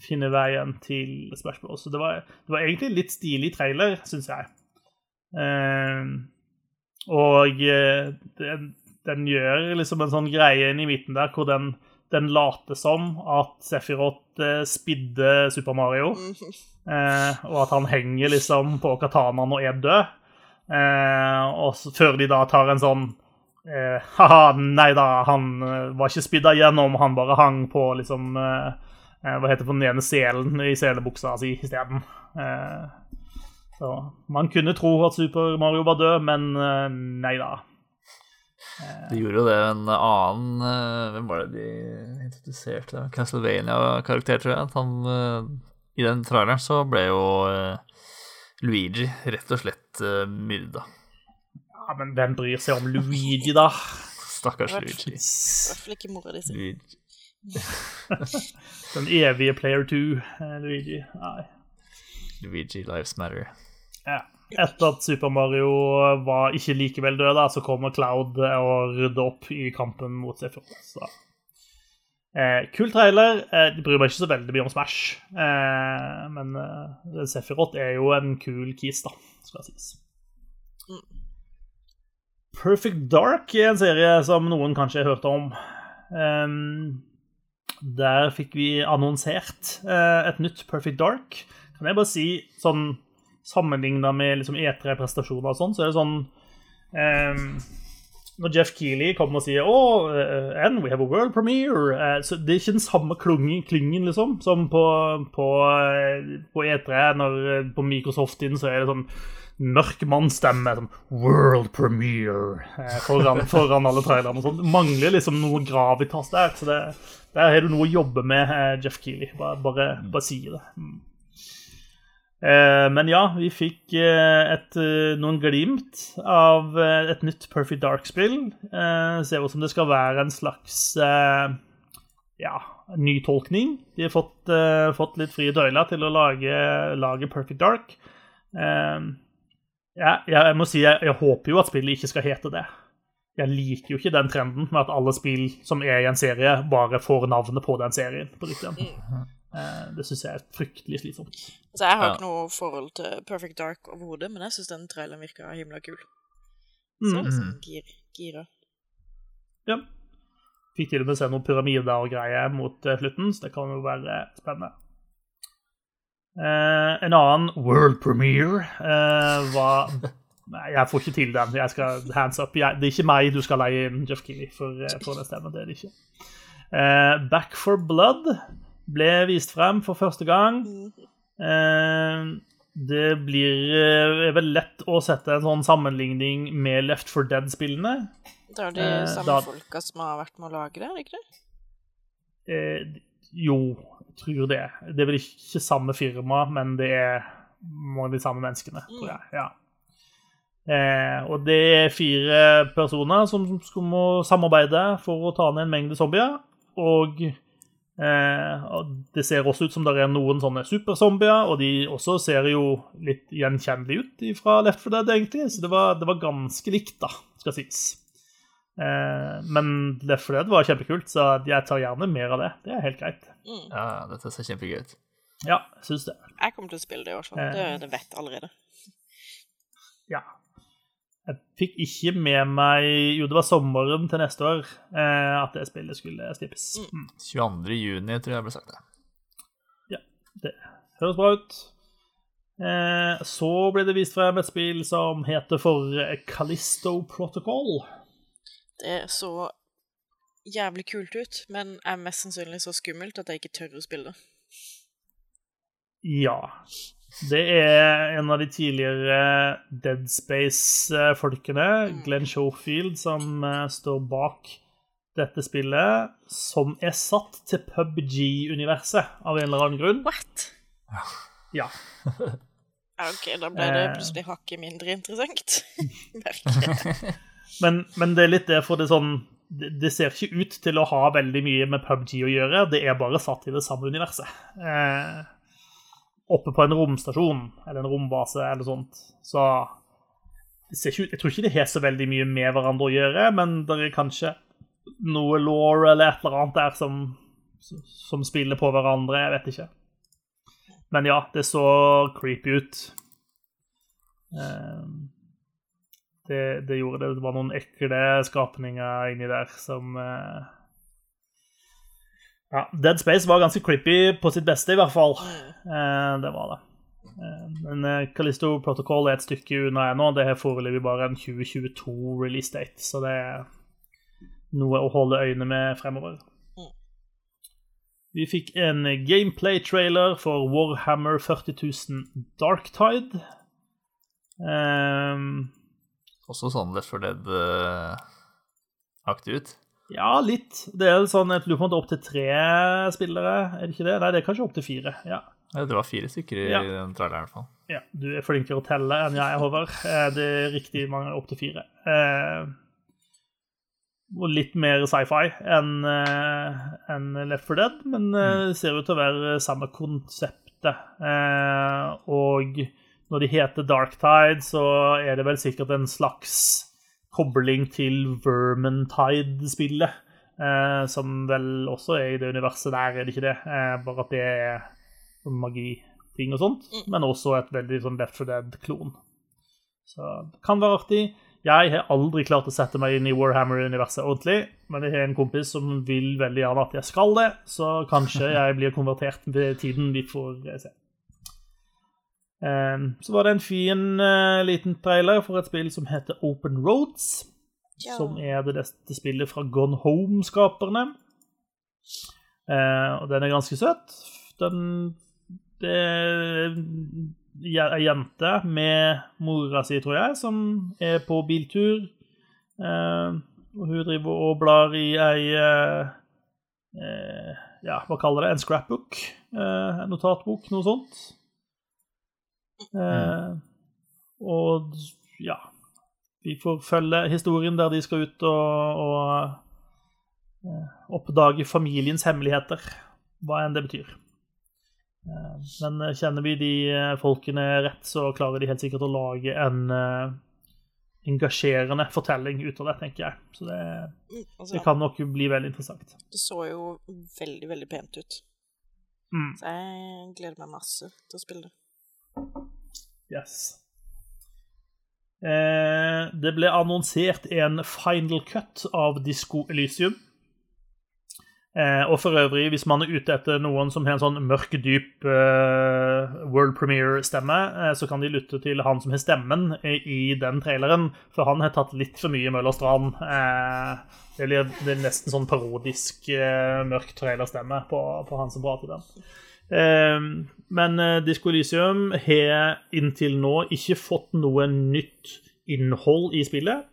finner veien til Smash Bros. Så det var, det var egentlig en litt stilig trailer, syns jeg. Eh, og den, den gjør liksom en sånn greie inn i midten der hvor den, den later som at Sephiroth spidde Super Mario, Mhm. og at han henger liksom på katanaen og er død. Eh, og så, før de da tar en sånn eh, Haha, nei da, han eh, var ikke spidda gjennom, han bare hang på liksom eh, eh, Hva heter det for den ene selen i selebuksa si isteden. Eh, så man kunne tro at Super Mario var død, men eh, nei da. De gjorde jo det en annen Hvem var det de introduserte? Castlevania-karakter, tror jeg. At han, I den traileren så ble jo Luigi rett og slett uh, myrda. Ja, Men hvem bryr seg om Luigi, da? Stakkars Luigi. I hvert fall ikke mora di si. Den evige player two, eh, Luigi. Nei. Luigi Lives Matter. Ja. Etter at Super Mario var ikke likevel død, da, så kommer Cloud og rydder opp i kampen mot Sephiroth. Eh, kul trailer. Eh, de bryr meg ikke så veldig mye om Smash, eh, men eh, Sefirot er jo en kul kis, da, skal sies. Perfect Dark er en serie som noen kanskje har hørt om. Der fikk vi annonsert eh, et nytt Perfect Dark. Kan jeg bare si, sånn sammenligna med liksom E3-prestasjoner og sånn, så er det sånn Når Jeff Keeley kommer og sier oh, uh, and we have a world premiere uh, så Det er ikke den samme klungen, klingen liksom, som på, på, eh, på E3. Når, på Microsoft-inn så er det sånn mørk mannsstemme. Sånn, world premiere uh, foran, foran alle trailerne. og sånt. Det mangler liksom noe gravitas der. så det, Der har du noe å jobbe med, Jeff Keeley. Bare, bare, bare si det. Mm. Eh, men ja, vi fikk eh, et, eh, noen glimt av et nytt Perfect Dark-spill. Se ut som det skal være en slags ja, nytolkning. De har fått, fått litt frie tøyler til å lage, lage Perfect Dark. Ja, jeg må si jeg, jeg håper jo at spillet ikke skal hete det. Jeg liker jo ikke den trenden med at alle spill som er i en serie, bare får navnet på den serien. på riktig igjen. Eh, det syns jeg er fryktelig slitsomt. Altså, jeg har Ja. ikke noe forhold til Perfect Dark overhodet, men jeg syns den traileren virka himla kul. Mm. Så liksom gir, gira. Ja. Fikk til og med se noen pyramider og greier mot eh, slutten, så det kan jo være spennende. Eh, en annen world premiere eh, var Nei, jeg får ikke til den. Jeg skal hands up. Jeg, det er ikke meg du skal leie inn, Jeff Keeley, for, eh, for den stemmen. Det er det ikke. Eh, Back for Blood ble vist frem for første gang. Eh, det blir eh, er vel lett å sette en sånn sammenligning med Left for Dead-spillene. Det er de Eh, samme da- folka som har vært med å lage det, er det ikke det? Eh, jo, jeg tror det. Det er vel ikke samme firma, men det er mange av de samme menneskene, tror jeg. Ja. Eh, og det er fire personer som skal må samarbeide for å ta ned en mengde zombier. Og det ser også ut som det er noen sånne superzombier, og de også ser jo litt gjenkjennelige ut fra Left 4 Dead, egentlig. Så det var, det var ganske likt, da, skal sies. Eh, men Left 4 Dead var kjempekult, så jeg tar gjerne mer av det. Det er helt greit. Mm. Ja, dette ser kjempegøy ut. Ja, syns det. Jeg kommer til å spille det i hvert fall. Eh. Det, det vet jeg allerede. Ja. Jeg fikk ikke med meg Jo, det var sommeren til neste år eh, at det spillet skulle slippes. Mm. 22. juni, tror jeg ble sagt det. Ja. Det høres bra ut. Eh, så ble det vist frem et spill som heter for Calisto Protocol. Det så jævlig kult ut, men er mest sannsynlig så skummelt at jeg ikke tør å spille det. Ja. Det er en av de tidligere Dead Space-folkene, Glenn Schofield, som eh, står bak dette spillet, som er satt til PubG-universet av en eller annen grunn. What? Ja. Ja, OK, da ble det Eh. plutselig hakket mindre interessant. Men, men det er litt det, for det sånn det, det ser ikke ut til å ha veldig mye med PubG å gjøre. Det er bare satt i det samme universet. Eh, oppe på en romstasjon eller en rombase eller sånt. Så det ser ikke ut, jeg tror ikke det har så veldig mye med hverandre å gjøre, men det er kanskje noe law eller et eller annet der som, som spiller på hverandre. Jeg vet ikke. Men ja, det så creepy ut. Eh, det, det gjorde det. Det var noen ekle skapninger inni der som eh, Ja, Dead Space var ganske creepy på sitt beste, i hvert fall. Eh, det var det. Eh, men eh, Callisto Protocol er et stykke unna ennå. Det har foreløpig bare en 2022-release date, så det er noe å holde øynene med fremover. Mm. Vi fikk en gameplay-trailer for Warhammer 40.000 Darktide. Um, Også sånn Left 4 Dead-aktig ut. Ja, litt. Det er sånn, Jeg lurer på om det er opptil tre spillere, er det ikke det? Nei, det er kanskje opptil fire. ja. Det var fire stykker i Ja. den traileren. i hvert fall. Ja, Du er flinkere å telle enn jeg Håvard. Eh, Det er riktig mange opptil fire. Eh, og litt mer sci-fi enn en Left 4 Dead, men eh, det ser ut til å være samme konseptet. Eh, og når de heter Dark Tide, så er det vel sikkert en slags kobling til Vermintide-spillet. Eh, som vel også er i det universet der, er det ikke det? Eh, bare at det er sånn magiting og sånt. Men også et veldig sånn Left 4 Dead-klon. Så det kan være artig. Jeg har aldri klart å sette meg inn i Warhammer-universet ordentlig, men jeg har en kompis som vil veldig gjerne at jeg skal det, så kanskje jeg blir konvertert ved tiden. Vi får se. Um, så var det en fin eh, liten trailer for et spill som heter Open Roads. Ja. Som er det neste spillet fra Gone Home-skaperne. Eh, og den er ganske søt. Den Det er ei jente med mora si, tror jeg, som er på biltur. Eh, og hun driver og blar i ei eh, eh, Ja, hva kaller det? En scrapbook? En notatbok, noe sånt. Eh, og ja Vi får følge historien der de skal ut og, og eh, oppdage familiens hemmeligheter, hva enn det betyr. Eh, men eh, kjenner vi de eh, folkene rett, så klarer de helt sikkert å lage en eh, engasjerende fortelling ut av det, tenker jeg. Så det, Mm, altså, det kan nok bli veldig interessant. det så jo veldig, veldig pent ut. Mm. Så jeg gleder meg masse til å spille det. Yes. Eh, det ble annonsert en final cut av Disco Elysium. Eh, og for øvrig, hvis man er ute etter noen som har en sånn mørk, dyp eh, world premiere-stemme, eh, så kan de lytte til han som har stemmen i, den traileren, for han har tatt litt for mye Møller Strand. Eh, det, blir, det er nesten sånn parodisk eh, mørk trailerstemme på, på han som prater den. Eh, men Disko Disco Elysium har inntil nå ikke fått noe nytt innhold i spillet.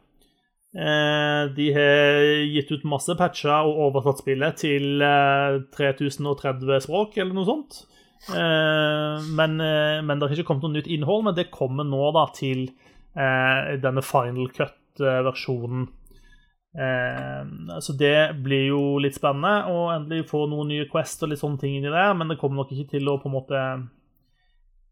Eh, de har gitt ut masse patcher og oversatt spillet til eh, 3030 språk, eller noe sånt. Eh, men, eh, men det har ikke kommet noe nytt innhold, men det kommer nå da til eh, denne final cut-versjonen. Eh, så det blir jo litt spennende å endelig få noen nye Quest og litt sånne ting inni der, men det kommer nok ikke til å på en måte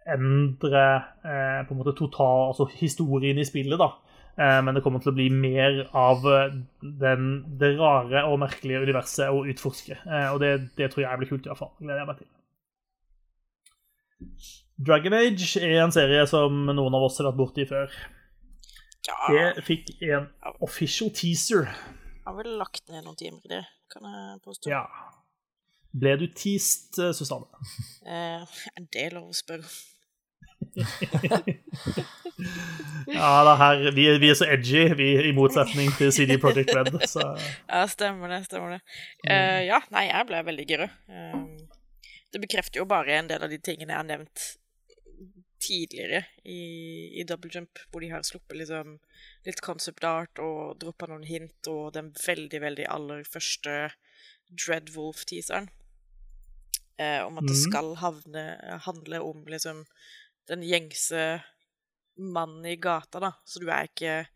endre eh, på en måte total, altså historien i spillet, da. Eh, men det kommer til å bli mer av eh, den, det rare og merkelige universet å utforske. Eh, og det, det tror jeg blir kult, iallfall. Gleder jeg meg til. Dragon Age er en serie som noen av oss har vært borti før. Ja, Jeg fikk en official teaser. har vel lagt ned noen timer i det, kan jeg påstå. Ja. Ble du teased, eh, Susanne? Eh, er det lov å spørre? Ja, det her, vi, er- vi er så edgy, vi, i motsetning til CD Projekt Red. Så Ja, stemmer det. stemmer det. Uh, ja, nei, jeg ble veldig gira. Uh, det bekrefter jo bare en del av de tingene jeg har nevnt tidligere i, i Double Jump, hvor de har sluppet liksom litt concept art og droppa noen hint, og den veldig, veldig aller første Dreadwolf-teaseren. Eh, om at det Mhm. skal havne, handle om liksom den gjengse mannen i gata, da. Så du er ikke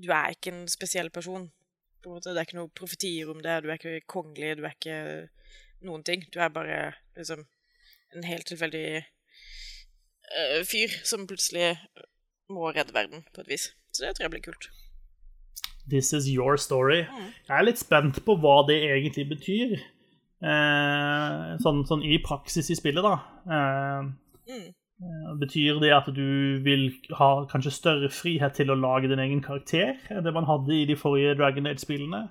Du er ikke en spesiell person. På en måte. Det er ikke noen profetier om det. Du er ikke kongelig, du er ikke noen ting. Du er bare liksom en helt tilfeldig eh, fyr som plutselig må redde verden på et vis. Så det tror jeg blir kult. This is your story. Mm. Jeg er litt spent på hva det egentlig betyr. Eh, sånn, sånn i praksis i spillet, da. Eh, Mm. betyr det at du vil ha kanskje større frihet til å lage din egen karakter enn det man hadde i de forrige Dragon Age-spillene?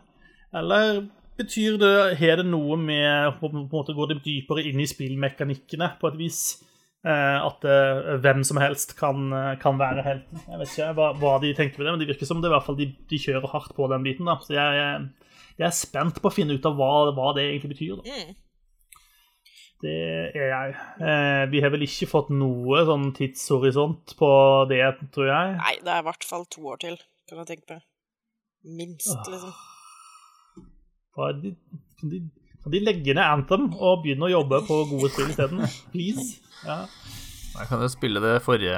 Eller betyr det Har det noe med På en måte Går det dypere inn i spillmekanikkene på et vis? Eh, at eh, hvem som helst kan, eh, kan være helten. Jeg vet ikke hva, hva de tenker med det, men det virker som det i hvert fall de, de kjører hardt på den biten. da. Så jeg, jeg, jeg er spent på å finne ut av hva, hva det egentlig betyr. da. Mm. Det er jeg. Eh, vi har vel ikke fått noe sånn tidshorisont på det, tror jeg. Nei, det er i hvert fall to år til, kan jeg tenke meg. Minst, liksom. Hva er de, kan, de, kan de legge ned Anthem og begynne å jobbe på gode spill isteden? Please? Ja. Da kan du spille det forrige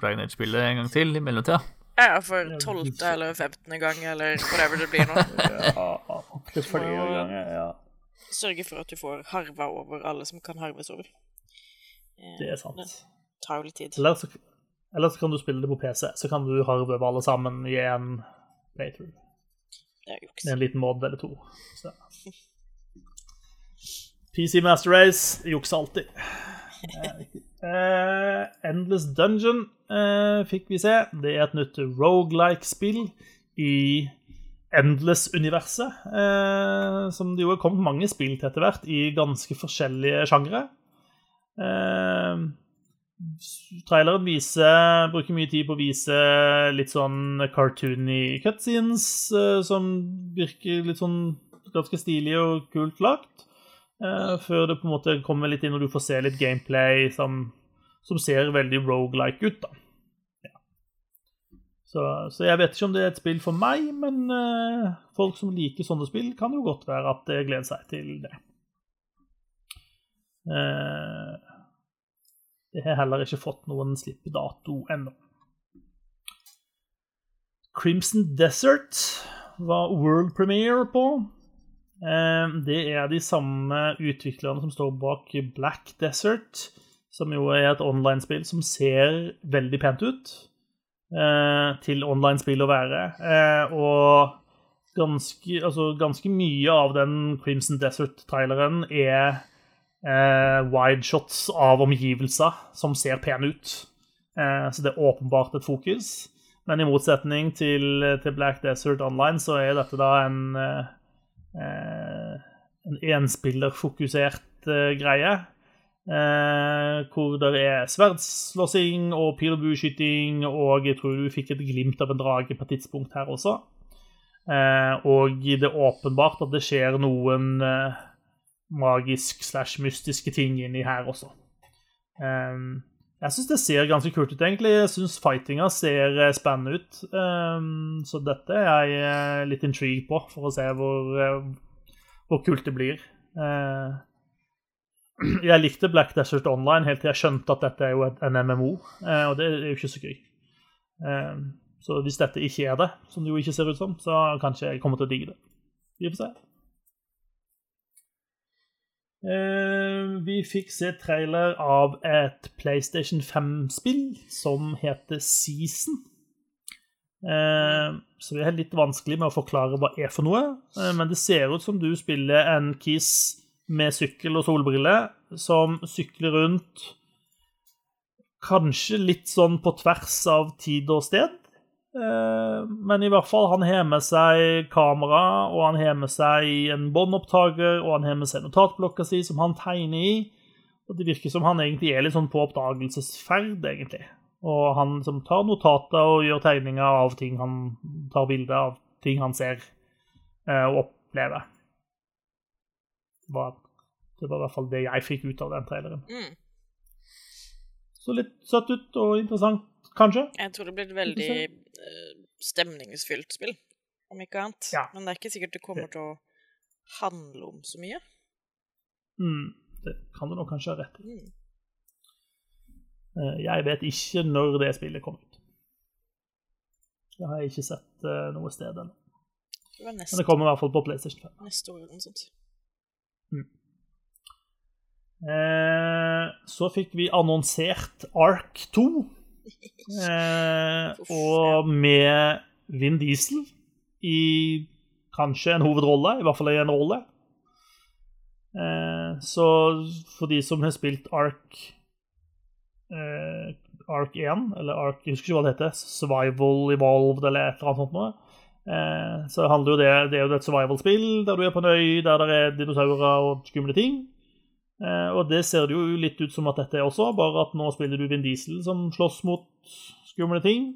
Dragon Age-spillet en gang til i mellomtida. Ja, for tolvte eller femtende gang, eller whatever det blir nå. ja Opptil flere ganger, ja. Sørge for at du får harva over alle som kan harves over. Eh, Det er sant. Det tar jo litt tid. Eller så, eller så kan du spille det på PC, så kan du harve over alle sammen i en playthrough. Det er juks. Med en liten mod eller to. Så. PC Master Race jukser alltid. Eh, Endless Dungeon uh, fikk vi se. Det er et nytt rogelike-spill i Endless-universet. Uh, som det jo er kommet mange spill til etter hvert, i ganske forskjellige sjangre. Traileren viser, bruker mye tid på å vise litt sånn cartoony cutscenes, som virker litt sånn ganske stilig og kult lagt. Eh, før det på en måte kommer litt inn og du får se litt gameplay som, som ser veldig rogelike ut, da. Ja. Så, så jeg vet ikke om det er et spill for meg, men uh, folk som liker sånne spill, kan jo godt være at det gleder seg til det. Uh, det har heller ikke fått noen slippedato ennå. Crimson Desert var world premiere på. Eh, Det er de samme utviklerne som står bak Black Desert, som jo er et online-spill som ser veldig pent ut eh, til online-spill å være. Eh, Og ganske, altså, ganske mye av den Crimson Desert-traileren er wide wideshots av omgivelser som ser pene ut. Eh, så det er åpenbart et fokus. Men i motsetning til, til Black Desert Online så er dette da en eh, eh, en enspillerfokusert eh, greie. Eh, hvor det er sverdslåssing og pil og bueskyting, og jeg tror du fikk et glimt av en drage på et tidspunkt her også. Eh, og det er åpenbart at det skjer noen eh, magisk slash mystiske ting inni her også. Eh, jeg syns det ser ganske kult ut, egentlig. Jeg syns fightinga ser eh, spennende ut. Um, så dette er jeg eh, litt intrigued på, for å se hvor, eh, hvor kult det blir. Eh, jeg likte Black Desert Online helt til jeg skjønte at dette er jo en MMO, og det er jo ikke så gøy. Eh, så hvis dette ikke er det, som det jo ikke ser ut som, så kanskje jeg kommer til å digge det. Vi får se. Eh, vi fikk se trailer av et PlayStation 5-spill som heter Season. Eh, så det er litt vanskelig med å forklare hva det er for noe. Eh, men det ser ut som du spiller en Kiss med sykkel og solbriller som sykler rundt Kanskje litt sånn på tvers av tid og sted. Eh, Men i hvert fall, han har med seg kamera, og han har med seg en båndopptaker, og han har med seg notatblokka si som han tegner i. Og det virker som han egentlig er litt sånn på oppdagelsesferd, egentlig. Og han som tar notater og gjør tegninger av ting han tar bilder av, ting han ser eh, og opplever. Det var, det var i hvert fall det jeg fikk ut av den traileren. Mm. Så litt søtt ut og interessant, kanskje. Jeg tror det blir veldig stemningsfylt spill, om ikke annet. Ja. Men det er ikke sikkert det kommer til å handle om så mye. Mm, det kan du nok kanskje ha rett i. Mm. Eh, Jeg vet ikke når det spillet kom ut. Det har jeg ikke sett eh, noe sted ennå. Det Men det kommer i hvert fall på PlayStation 5. neste år eller noe sånt. Eh, så fikk vi annonsert Ark 2. Eh, og med Vin Diesel i kanskje en hovedrolle, i hvert fall i en rolle. Eh, så for de som har spilt Ark eh, Ark 1, eller Ark, jeg husker ikke hva det heter, Survival Evolved eller et eller annet sånt noe, eh, så handler jo det, det er jo et survival-spill der du er på en øy der det er dinosaurer og skumle ting. Eh, og det ser det jo litt ut som at dette er også, bare at nå spiller du Vin Diesel som slåss mot skumle ting.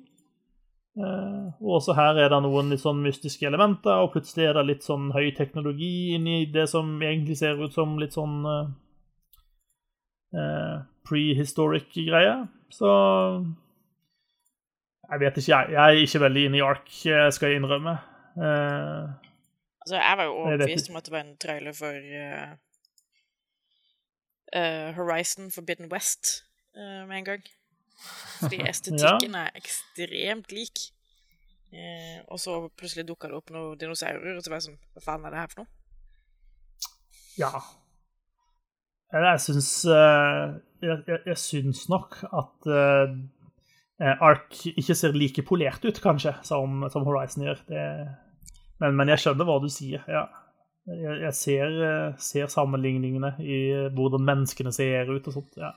Eh, og også her er det noen litt sånn mystiske elementer, og plutselig er det litt sånn høy teknologi inni det som egentlig ser ut som litt sånn eh, eh, prehistoric greie. Så Jeg vet ikke, jeg. Jeg er ikke veldig inne i Ark, skal jeg innrømme. Eh, Altså, jeg var jo overbevist om at det var en trailer for eh, eh, Horizon Forbidden West uh, med en gang. Fordi estetikken er ekstremt lik. Uh, og så plutselig dukka det opp noen dinosaurer, og så var jeg sånn Hva faen er det her for noe? ja. Jeg syns jeg, jeg, jeg syns nok at Ark ikke ser like polert ut, kanskje, som, som Horizon gjør. Det, men, men jeg skjønner hva du sier, ja. Jeg, jeg ser, eh, ser sammenligningene i hvordan menneskene ser ut og sånt, ja.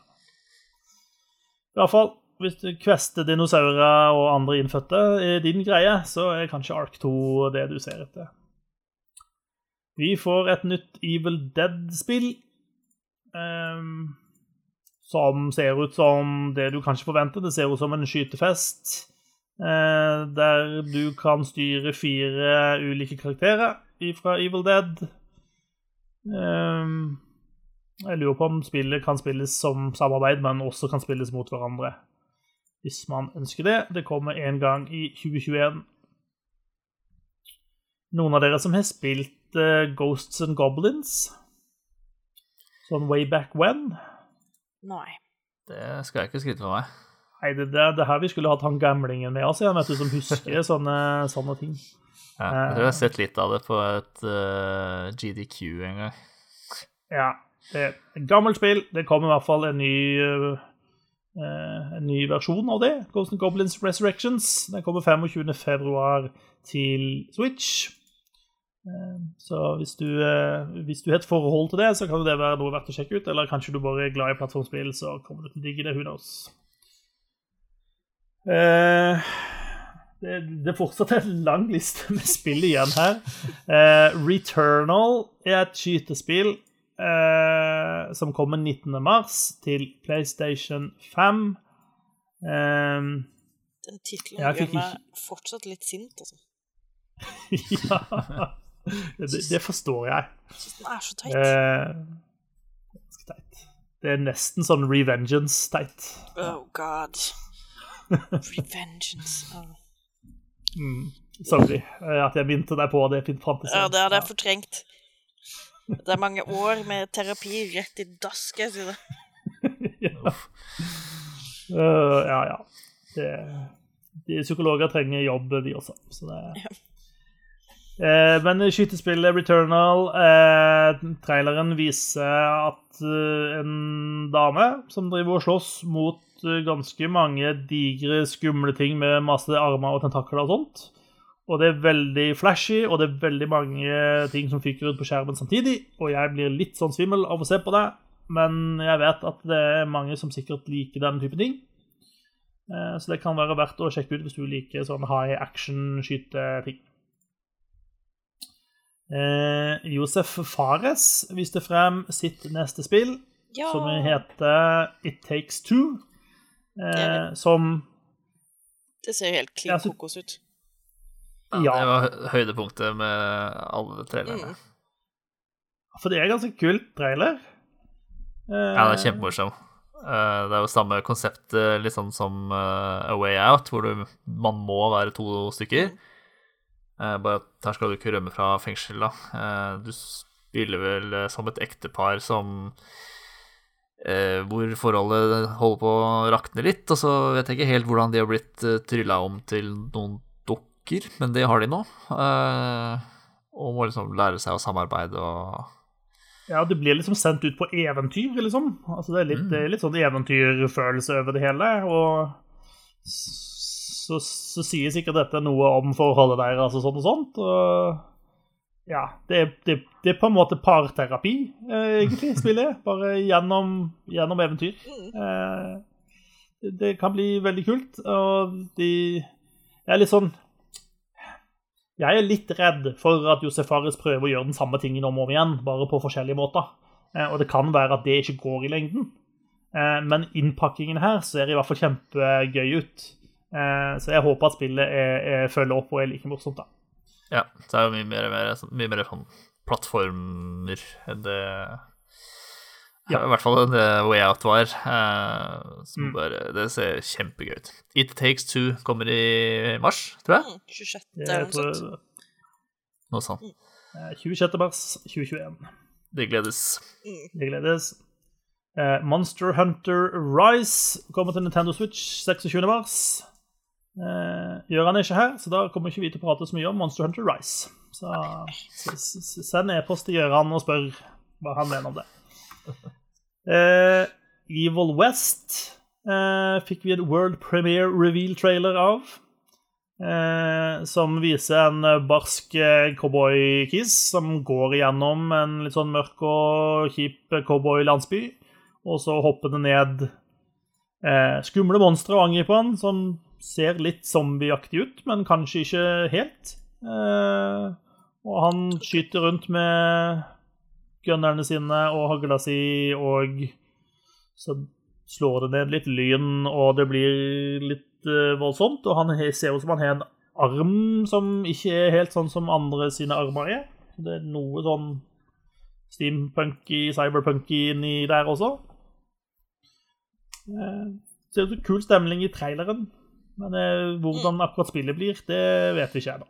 I hvert fall, hvis du kvester dinosaurer og andre innfødte er din greie, så er kanskje Ark 2 det du ser etter. Vi får et nytt Evil Dead-spill. Um, som ser ut som det du kanskje forventer. Det ser ut som en skytefest. Uh, der du kan styre fire ulike karakterer fra Evil Dead. Um, jeg lurer på om spillet kan spilles som samarbeid, men også kan spilles mot hverandre. Hvis man ønsker det. Det kommer en gang i 2021. Noen av dere som har spilt uh, Ghosts and Goblins? Sånn way back when? Nei. Det skal jeg ikke skryte for meg. Nei, det er det her vi skulle hatt han gamlingen med oss igjen, vet du, som husker sånne, sånne ting. Ja, jeg tror jeg har sett litt av det på et uh, GDQ en gang. Ja, det er et gammelt spill. Det kommer i hvert fall en ny, uh, eh, en ny versjon av det. Ghost Goblins Resurrections. Den kommer 25. februar til Switch. Uh, Så hvis du, eh, hvis du har et forhold til det, så kan det være noe verdt å sjekke ut. Eller kanskje du bare er glad i plattformspill, så kommer du til å digge det. Who knows? Eh, det, det er fortsatt en lang liste med spill igjen her. Uh, Returnal er et skytespill uh, som kommer 19. mars til PlayStation 5. Um, Den tittelen gjør ikke... meg fortsatt litt sint, altså. ja det, det forstår jeg. Jeg den er så teit. Uh, ganske teit. Det er nesten sånn revengeance-teit. Oh god. Revengeance. Oh. Mm. Sorry eh, at jeg minte deg på det. Ja, det hadde jeg fortrengt. Det er mange år med terapi rett i dask, jeg sier det. ja. Uh, ja, ja. Det, de psykologer trenger jobb, de også. Så det eh, Men skytespillet Returnal eh, Traileren viser at eh, en dame som driver og slåss mot eh, ganske mange digre, skumle ting med masse armer og tentakler og sånt. Og det er veldig flashy, og det er veldig mange ting som fyker ut på skjermen samtidig. Og jeg blir litt sånn svimmel av å se på det, men jeg vet at det er mange som sikkert liker den type ting. Eh, Så det kan være verdt å sjekke ut hvis du liker sånn high action-skyteting. Eh, Josef Fares viste frem sitt neste spill, Ja. som heter It Takes Two. Eh, som Det ser helt klin kokos ut. Ja, Det var høydepunktet med alle trailerne. Mm. for det er ganske kult trailer. Eh, Ja, det er kjempemorsom. Eh, det er jo samme konsept eh, litt sånn som uh, A Way Out, hvor du, man må være to stykker. Eh, bare at her skal du ikke rømme fra fengsel, da. Eh, du spiller vel eh, som et ektepar som eh, Hvor forholdet holder på å rakne litt, og så vet jeg ikke helt hvordan de har blitt eh, trylla om til noen dukker, men det har de nå. Eh, og må liksom lære seg å samarbeide og Ja, du blir liksom sendt ut på eventyr, liksom. Altså, det er litt, er litt sånn eventyrfølelse over det hele. Og så, så sier sikkert dette noe om forholdet deres og sånn og sånt. Og ja, det, er- det, det er på en måte parterapi, eh, egentlig, spillet. Bare gjennom, gjennom eventyr. Eh, det, det kan bli veldig kult. Og de Jeg er litt sånn jeg er litt redd for at Josef Fares prøver å gjøre den samme tingen om og om igjen, bare på forskjellige måter. Eh, Og det kan være at det ikke går i lengden. Eh, Men innpakkingen her ser i hvert fall kjempegøy ut. Eh, Så jeg håper at spillet er, er, følger opp og er like morsomt. da. Ja, så er det jo mye mer, mer, mye mer sånn plattformer enn det Ja. I hvert fall det Way Out var. Uh, som Mm. bare, det ser kjempegøy ut. It Takes Two kommer i mars, tror jeg. Mm, 26. Det eller er noe sånt. Noe sånt. eh, 26. mars 2021. Det gledes. Det gledes. Eh, Monster Hunter Rise kommer til Nintendo Switch 26. mars. Eh, gjør han ikke her, så da kommer ikke vi til å prate så mye om Monster Hunter Rise. Så send e-post til Gjøran og spør hva han mener om det. Eh, Evil West eh, fikk vi en world premiere reveal-trailer av. Eh, som viser en barsk eh, cowboy-kiss som går igjennom en litt sånn mørk og kjip cowboy-landsby. Og så hopper det ned eh, skumle monstre og angriper han, som ser litt zombieaktig ut, men kanskje ikke helt. Eh, og han skyter rundt med gunnerne sine og hagla si, og så slår det ned litt lyn, og det blir litt eh, voldsomt. Og han ser ut som han har en arm som ikke er helt sånn som andre sine armer er. Det er noe sånn steampunky, cyberpunky inni der også. Eh, ser ut som kul stemning i traileren, men eh, hvordan akkurat spillet blir, det vet vi ikke ennå.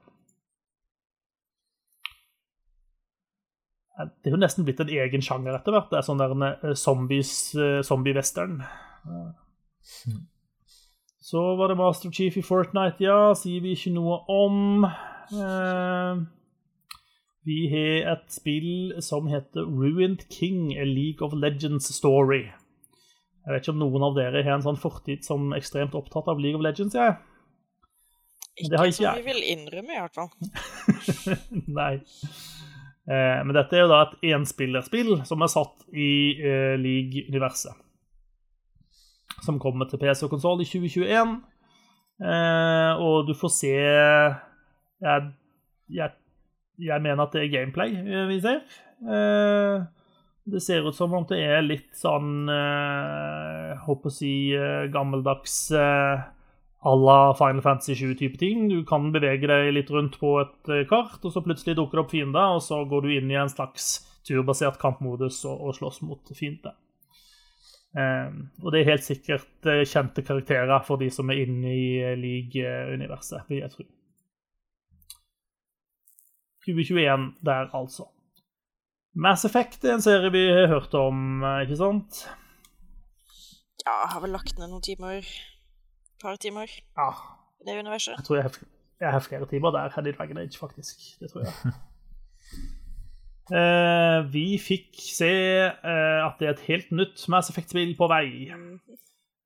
Det er jo nesten blitt en egen sjanger etter hvert. Det er sånn der eh, zombies, eh, zombie-western. Eh. Så var det Master Chief i Fortnite, ja. Sier vi ikke noe om. Eh, vi har et spill som heter Ruined King, a League of Legends story. Jeg vet ikke om noen av dere har en sånn fortid som ekstremt opptatt av League of Legends, jeg. Ikke, det har ikke som vi vil innrømme, i hvert fall. Nei. Eh, men dette er jo da et enspillerspill som er satt i eh, League-universet. Som kommer til PC og konsoll i 2021. Eh, og du får se jeg, jeg, jeg mener at det er gameplay eh, vi ser. Eh, det ser ut som om det er litt sånn eh, Håper å si eh, gammeldags eh, la Final Fantasy 7-type ting. Du kan bevege deg litt rundt på et eh, kart, og så plutselig dukker det opp fiender, og så går du inn i en slags turbasert kampmodus og, og slåss mot fiender. Eh, og det er helt sikkert eh, kjente karakterer for de som er inne i League-universet, vil jeg tro. 2021 der, altså. Mass Effect er en serie vi har hørt om, ikke sant? Ja, jeg har vel lagt ned noen timer. Et par timer Ja, i det universet. Jeg tror jeg har, jeg har flere timer der enn i Dragon Age, faktisk. Det tror jeg. Eh, vi fikk se eh, at det er et helt nytt Mass Effect-spill på vei. Mm.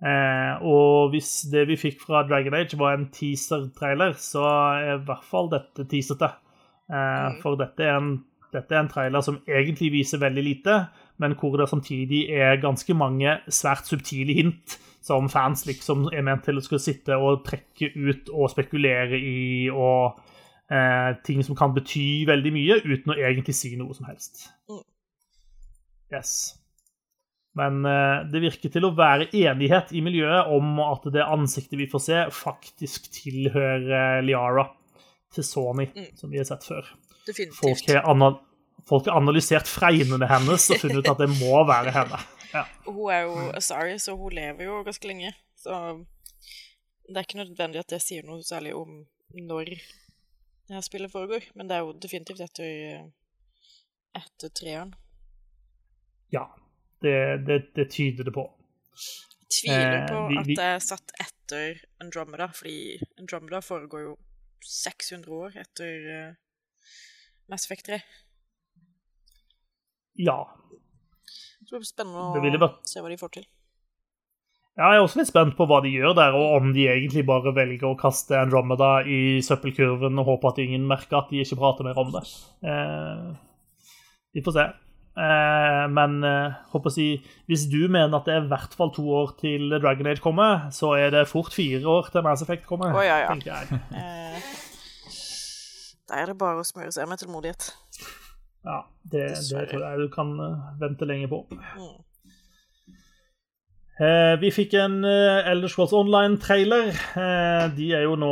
Eh, og hvis det vi fikk fra Dragon Age var en teaser-trailer, så er i hvert fall dette teasete. Eh, Mm. for dette er, en, dette er en trailer som egentlig viser veldig lite, men hvor det samtidig er ganske mange svært subtile hint som fans liksom er ment til å skulle sitte og trekke ut og spekulere i, og eh, ting som kan bety veldig mye, uten å egentlig si noe som helst. Mm. Yes. Men eh, det virker til å være enighet i miljøet om at det ansiktet vi får se, faktisk tilhører Liara til Sony, Mm. som vi har sett før. Definitivt. Folk har, folk har analysert fregnene hennes og funnet ut at det må være henne. Ja. Hun er jo Asari, så hun lever jo ganske lenge. Så det er ikke nødvendig at det sier noe særlig om når det her spillet foregår. Men det er jo definitivt etter, etter treeren. ja. Det, det, det tyder det på. Jeg Tviler Eh, på vi- at det er satt etter Andromeda, fordi Andromeda foregår jo 600 år etter uh, Mass Effect 3. Ja. tror det blir spennende å se hva de får til. Ja, Jeg er også litt spent på hva de gjør der, og om de egentlig bare velger å kaste Andromeda i søppelkurven og håpe at ingen merker at de ikke prater mer om det. Eh, vi får se. Eh, men eh, håper å si, hvis du mener at det er i hvert fall to år til Dragon Age kommer, så er det fort fire år til Mass Effect kommer. Oh, ja, ja. tenker jeg. Eh, da er det bare å smøre seg med tålmodighet. Ja, det, det tror jeg du kan eh, vente lenge på. Mm. Eh, vi fikk en eh, Elder Scrolls Online-trailer. Eh, de er jo nå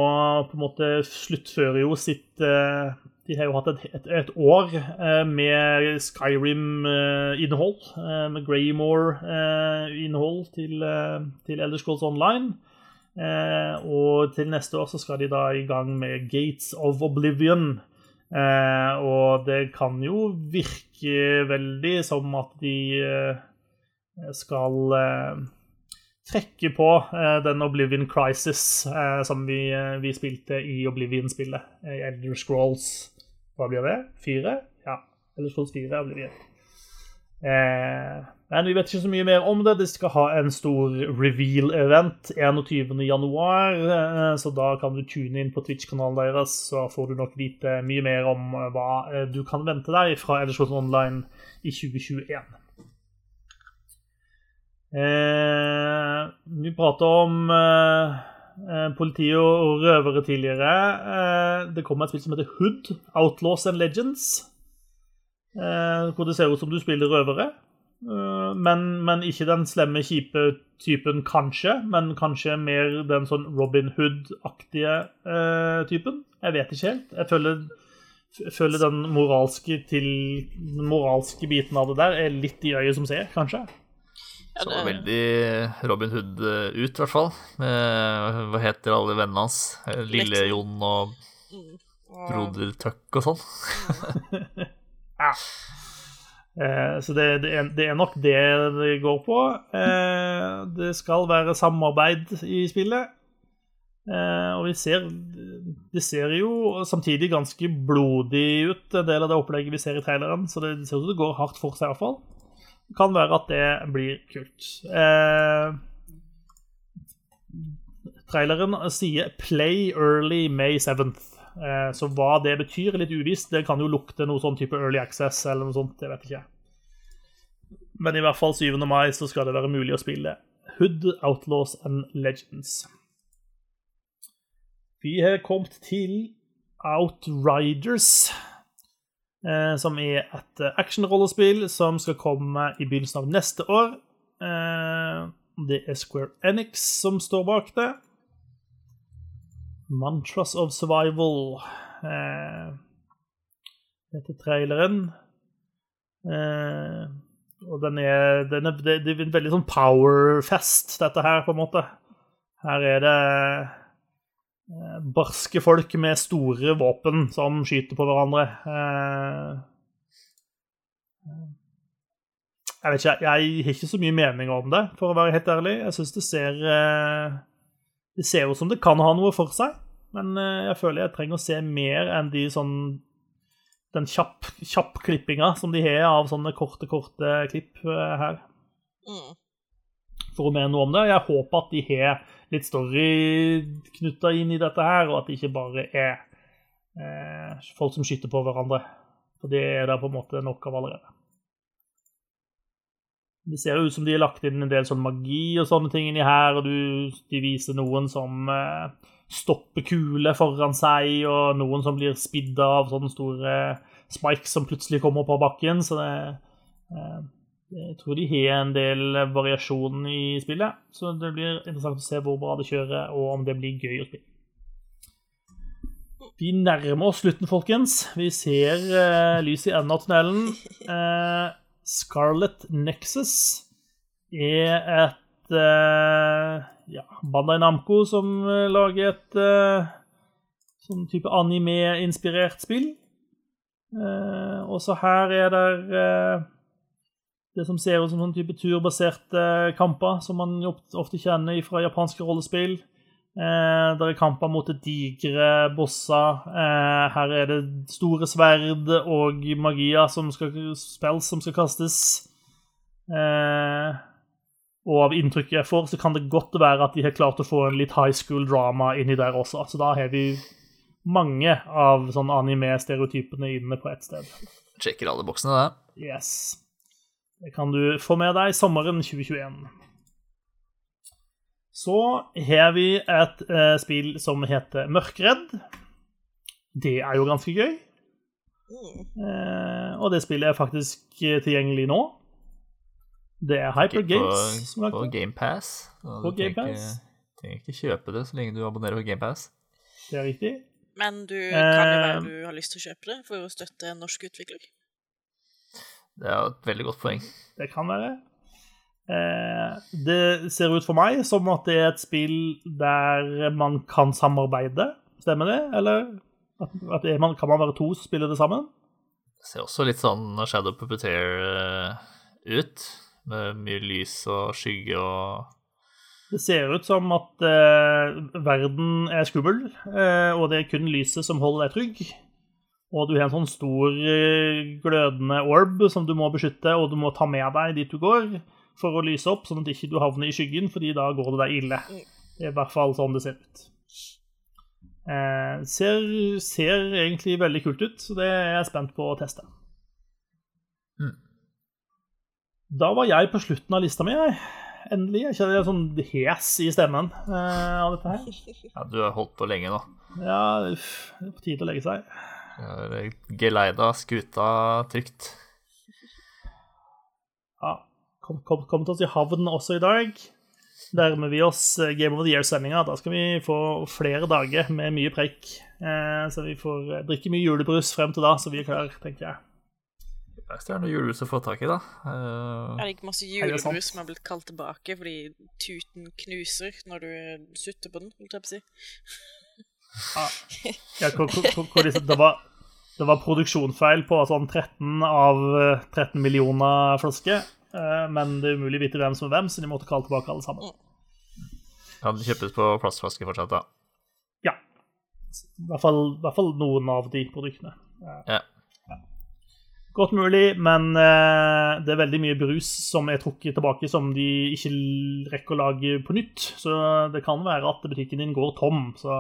på en måte sluttfører jo sitt, eh, de har jo hatt et, et, et år eh, med Skyrim-innhold, eh, med Greymore-innhold til, til Elder Scrolls Online. Eh, og til neste år så skal de da i gang med Gates of Oblivion. Eh, og det kan jo virke veldig som at de eh, skal trekke på den Oblivion Crisis som vi, vi spilte i Oblivion-spillet. I Elder Scrolls hva blir det? Fire? Ja. Elder Scrolls 4 blir det. Eh, men vi vet ikke så mye mer om det. De skal ha en stor reveal-event 21.1, eh, så da kan du tune inn på Twitch-kanalen deres, så får du nok vite mye mer om eh, hva eh, du kan vente deg fra Eddershot Online i 2021. Eh, vi prata om eh, politi og røvere tidligere. Eh, det kommer et spill som heter Hood, Outlaws and Legends. Hvor det ser ut som du spiller røvere. Men, men, ikke den slemme, kjipe typen, kanskje. Men kanskje mer den sånn Robin Hood-aktige typen. Jeg vet ikke helt. Jeg føler, føler den moralske, til, den moralske biten av det der er litt i øyet som ser, kanskje. Så veldig Robin Hood eh, ut, i hvert fall. Hva heter alle vennene hans? Lille-Jon og mm. Broder Tuck og sånn. ja. Eh, så det, det, er, det, er, nok det det går på. Eh, det skal være samarbeid i spillet. Eh, og vi ser Det ser jo samtidig ganske blodig ut, en del av det opplegget vi ser i traileren. Så det, det ser ut som det går hardt for seg, i hvert fall kan være at det blir kult. Eh, traileren sier 'Play early May 7th'. Eh, så hva det betyr, er litt uvisst. Det kan jo lukte noe sånn type early access eller noe sånt. jeg vet ikke. Men i hvert fall 7. mai så skal det være mulig å spille Hood, Outlaws and Legends. Vi har kommet til Outriders. Eh, som er et actionrollespill som skal komme i begynnelsen av neste år. Eh, det er Square Enix som står bak det. Mantras of Survival Dette heter traileren. og den er, den er, det er en veldig sånn powerfest, dette her, på en måte. Her er det Eh, barske folk med store våpen som skyter på hverandre. Eh, jeg vet ikke, jeg har ikke så mye mening om det, for å være helt ærlig. Jeg syns det ser eh, Det ser ut som det kan ha noe for seg, men jeg føler jeg trenger å se mer enn de sånn den kjapp, kjapp som de har av sånne korte, korte klipp her. Mm. For å mene noe om det. Jeg håper at de har litt story knytta inn i dette her, og at det ikke bare er eh, folk som skyter på hverandre. For det er det på en måte nok av allerede. Det ser jo ut som de har lagt inn en del sånn magi og sånne ting inni her, og du, de viser noen som eh, stopper kuler foran seg, og noen som blir spidda av sånne store spikes som plutselig kommer på bakken. Så det, eh, jeg tror de har en del variasjon i spillet, så det blir interessant å se hvor bra det kjører, og om det blir gøy å spille. Vi nærmer oss slutten, folkens. Vi ser uh, lys i enden av tunnelen. Uh, Scarlet Nexus er et uh, ja, Bandai Namco som lager et uh, sånn type anime-inspirert spill. Uh, også her er det det som ser ut som sånn type turbaserte kamper, som man ofte kjenner fra japanske rollespill. Eh, det er kamper mot digre bosser. Eh, her er det store sverd og magier som skal, spills som skal kastes. Eh, og av inntrykket jeg får, så kan det godt være at de har klart å få en litt high school drama inni der også. Så da har vi mange av sånn anime-stereotypene inne på ett sted. Sjekker alle boksene, det. Yes. Det kan du få med deg sommeren 2021. Så har vi et eh, spill som heter Mørkredd. Det er jo ganske gøy. Eh, og det spillet er faktisk tilgjengelig nå. Det er Hyper Games På. På GamePass. På Game Pass. Trenger ikke kjøpe det så lenge du abonnerer på GamePass. Det er riktig. Men du kan jo være Eh. du har lyst til å kjøpe det for å støtte en norsk utvikler. Det er jo et veldig godt poeng. Det kan være. Eh, det ser ut for meg som at det er et spill der man kan samarbeide. Stemmer det? Eller at, det man, kan man være to som spiller det sammen? Det ser også litt sånn Shadow Puppeteer eh, ut, med mye lys og skygge og Det ser ut som at eh, verden er skummel, eh, og det er kun lyset som holder deg trygg. Og du har en sånn stor eh, glødende orb som du må beskytte, og du må ta med deg dit du går for å lyse opp, sånn at ikke du havner i skyggen, fordi da går det deg ille. Det er i hvert fall sånn det ser ut. Eh, ser, ser egentlig veldig kult ut, så det er jeg spent på å teste. Mm. Da var jeg på slutten av lista mi. jeg. Endelig. Jeg kjenner jeg sånn hes i stemmen eh, av dette her. Ja, du har holdt på lenge nå. Ja, uff, det er på tide å legge seg. Har geleida skuta trygt. Ja, kom, kom, kom til oss i havn også i dag. Nærmer vi oss eh, Game of the Year-sendinga. Da skal vi få flere dager med mye preik. Eh, så vi får eh, drikke mye julebrus frem til da, så vi er klar, tenker jeg. Det er noe julebrus å få tak i, da. Uh, Er det ikke masse Er julebrus som har blitt kalt tilbake fordi tuten knuser når du sutter på den? holdt jeg på å si? Ja, hvor, hvor, hvor, disse, det, var, det var produksjonsfeil på sånn 13 av eh, 13 millioner flasker. Eh, Men det er umulig å vite hvem som er hvem, så de måtte kalle tilbake alle sammen. kan kjøpes på plastflaske fortsatt, da. Ja. I hvert fall, i hvert fall noen av de produktene. Ja. Godt mulig, men eh, det er veldig mye brus som er trukket tilbake som de ikke rekker å lage på nytt. Så det kan være at butikken din går tom. Så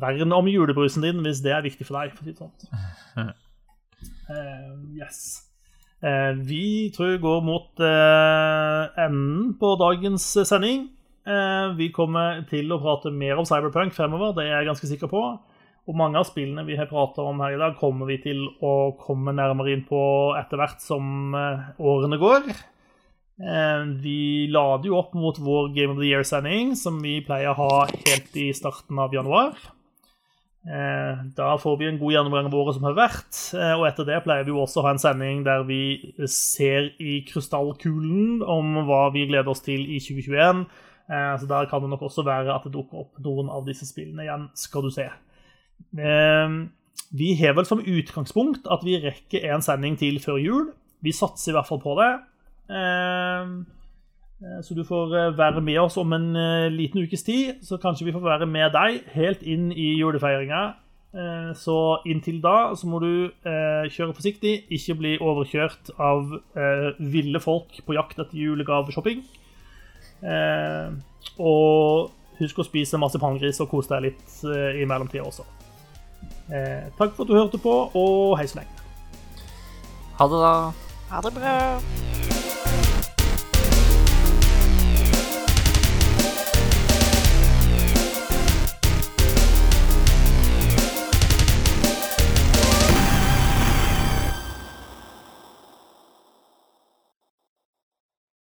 vern om julebrusen din hvis det er viktig for deg. for å si det sånn. Uh, yes. Eh, vi tror jeg går mot eh, enden på dagens sending. Eh, vi kommer til å prate mer om Cyberpunk fremover, det er jeg ganske sikker på. Og mange av spillene vi har pratet om her i dag, kommer vi til å komme nærmere inn på etter hvert som årene går. Vi lader jo opp mot vår Game of the Year-sending, som vi pleier å ha helt i starten av januar. Eh, Da får vi en god gjennomgang av året som har vært, eh, og etter det pleier vi jo også å ha en sending der vi ser i krystallkulen om hva vi gleder oss til i 2021. Eh, Så der kan det nok også være at det dukker opp noen av disse spillene igjen, skal du se. Vi har vel som utgangspunkt at vi rekker en sending til før jul. Vi satser i hvert fall på det. Eh, Så du får eh, være med oss om en eh, liten ukes tid. Så kanskje vi får være med deg helt inn i julefeiringa. Eh, Så inntil da så må du kjøre forsiktig, ikke bli overkjørt av ville folk på jakt etter julegaveshopping. Eh, Og husk å spise marsipangris og kose deg litt i mellomtida også. Eh, takk for at du hørte på, og hei så lenge. Ha det, da. Ha det bra.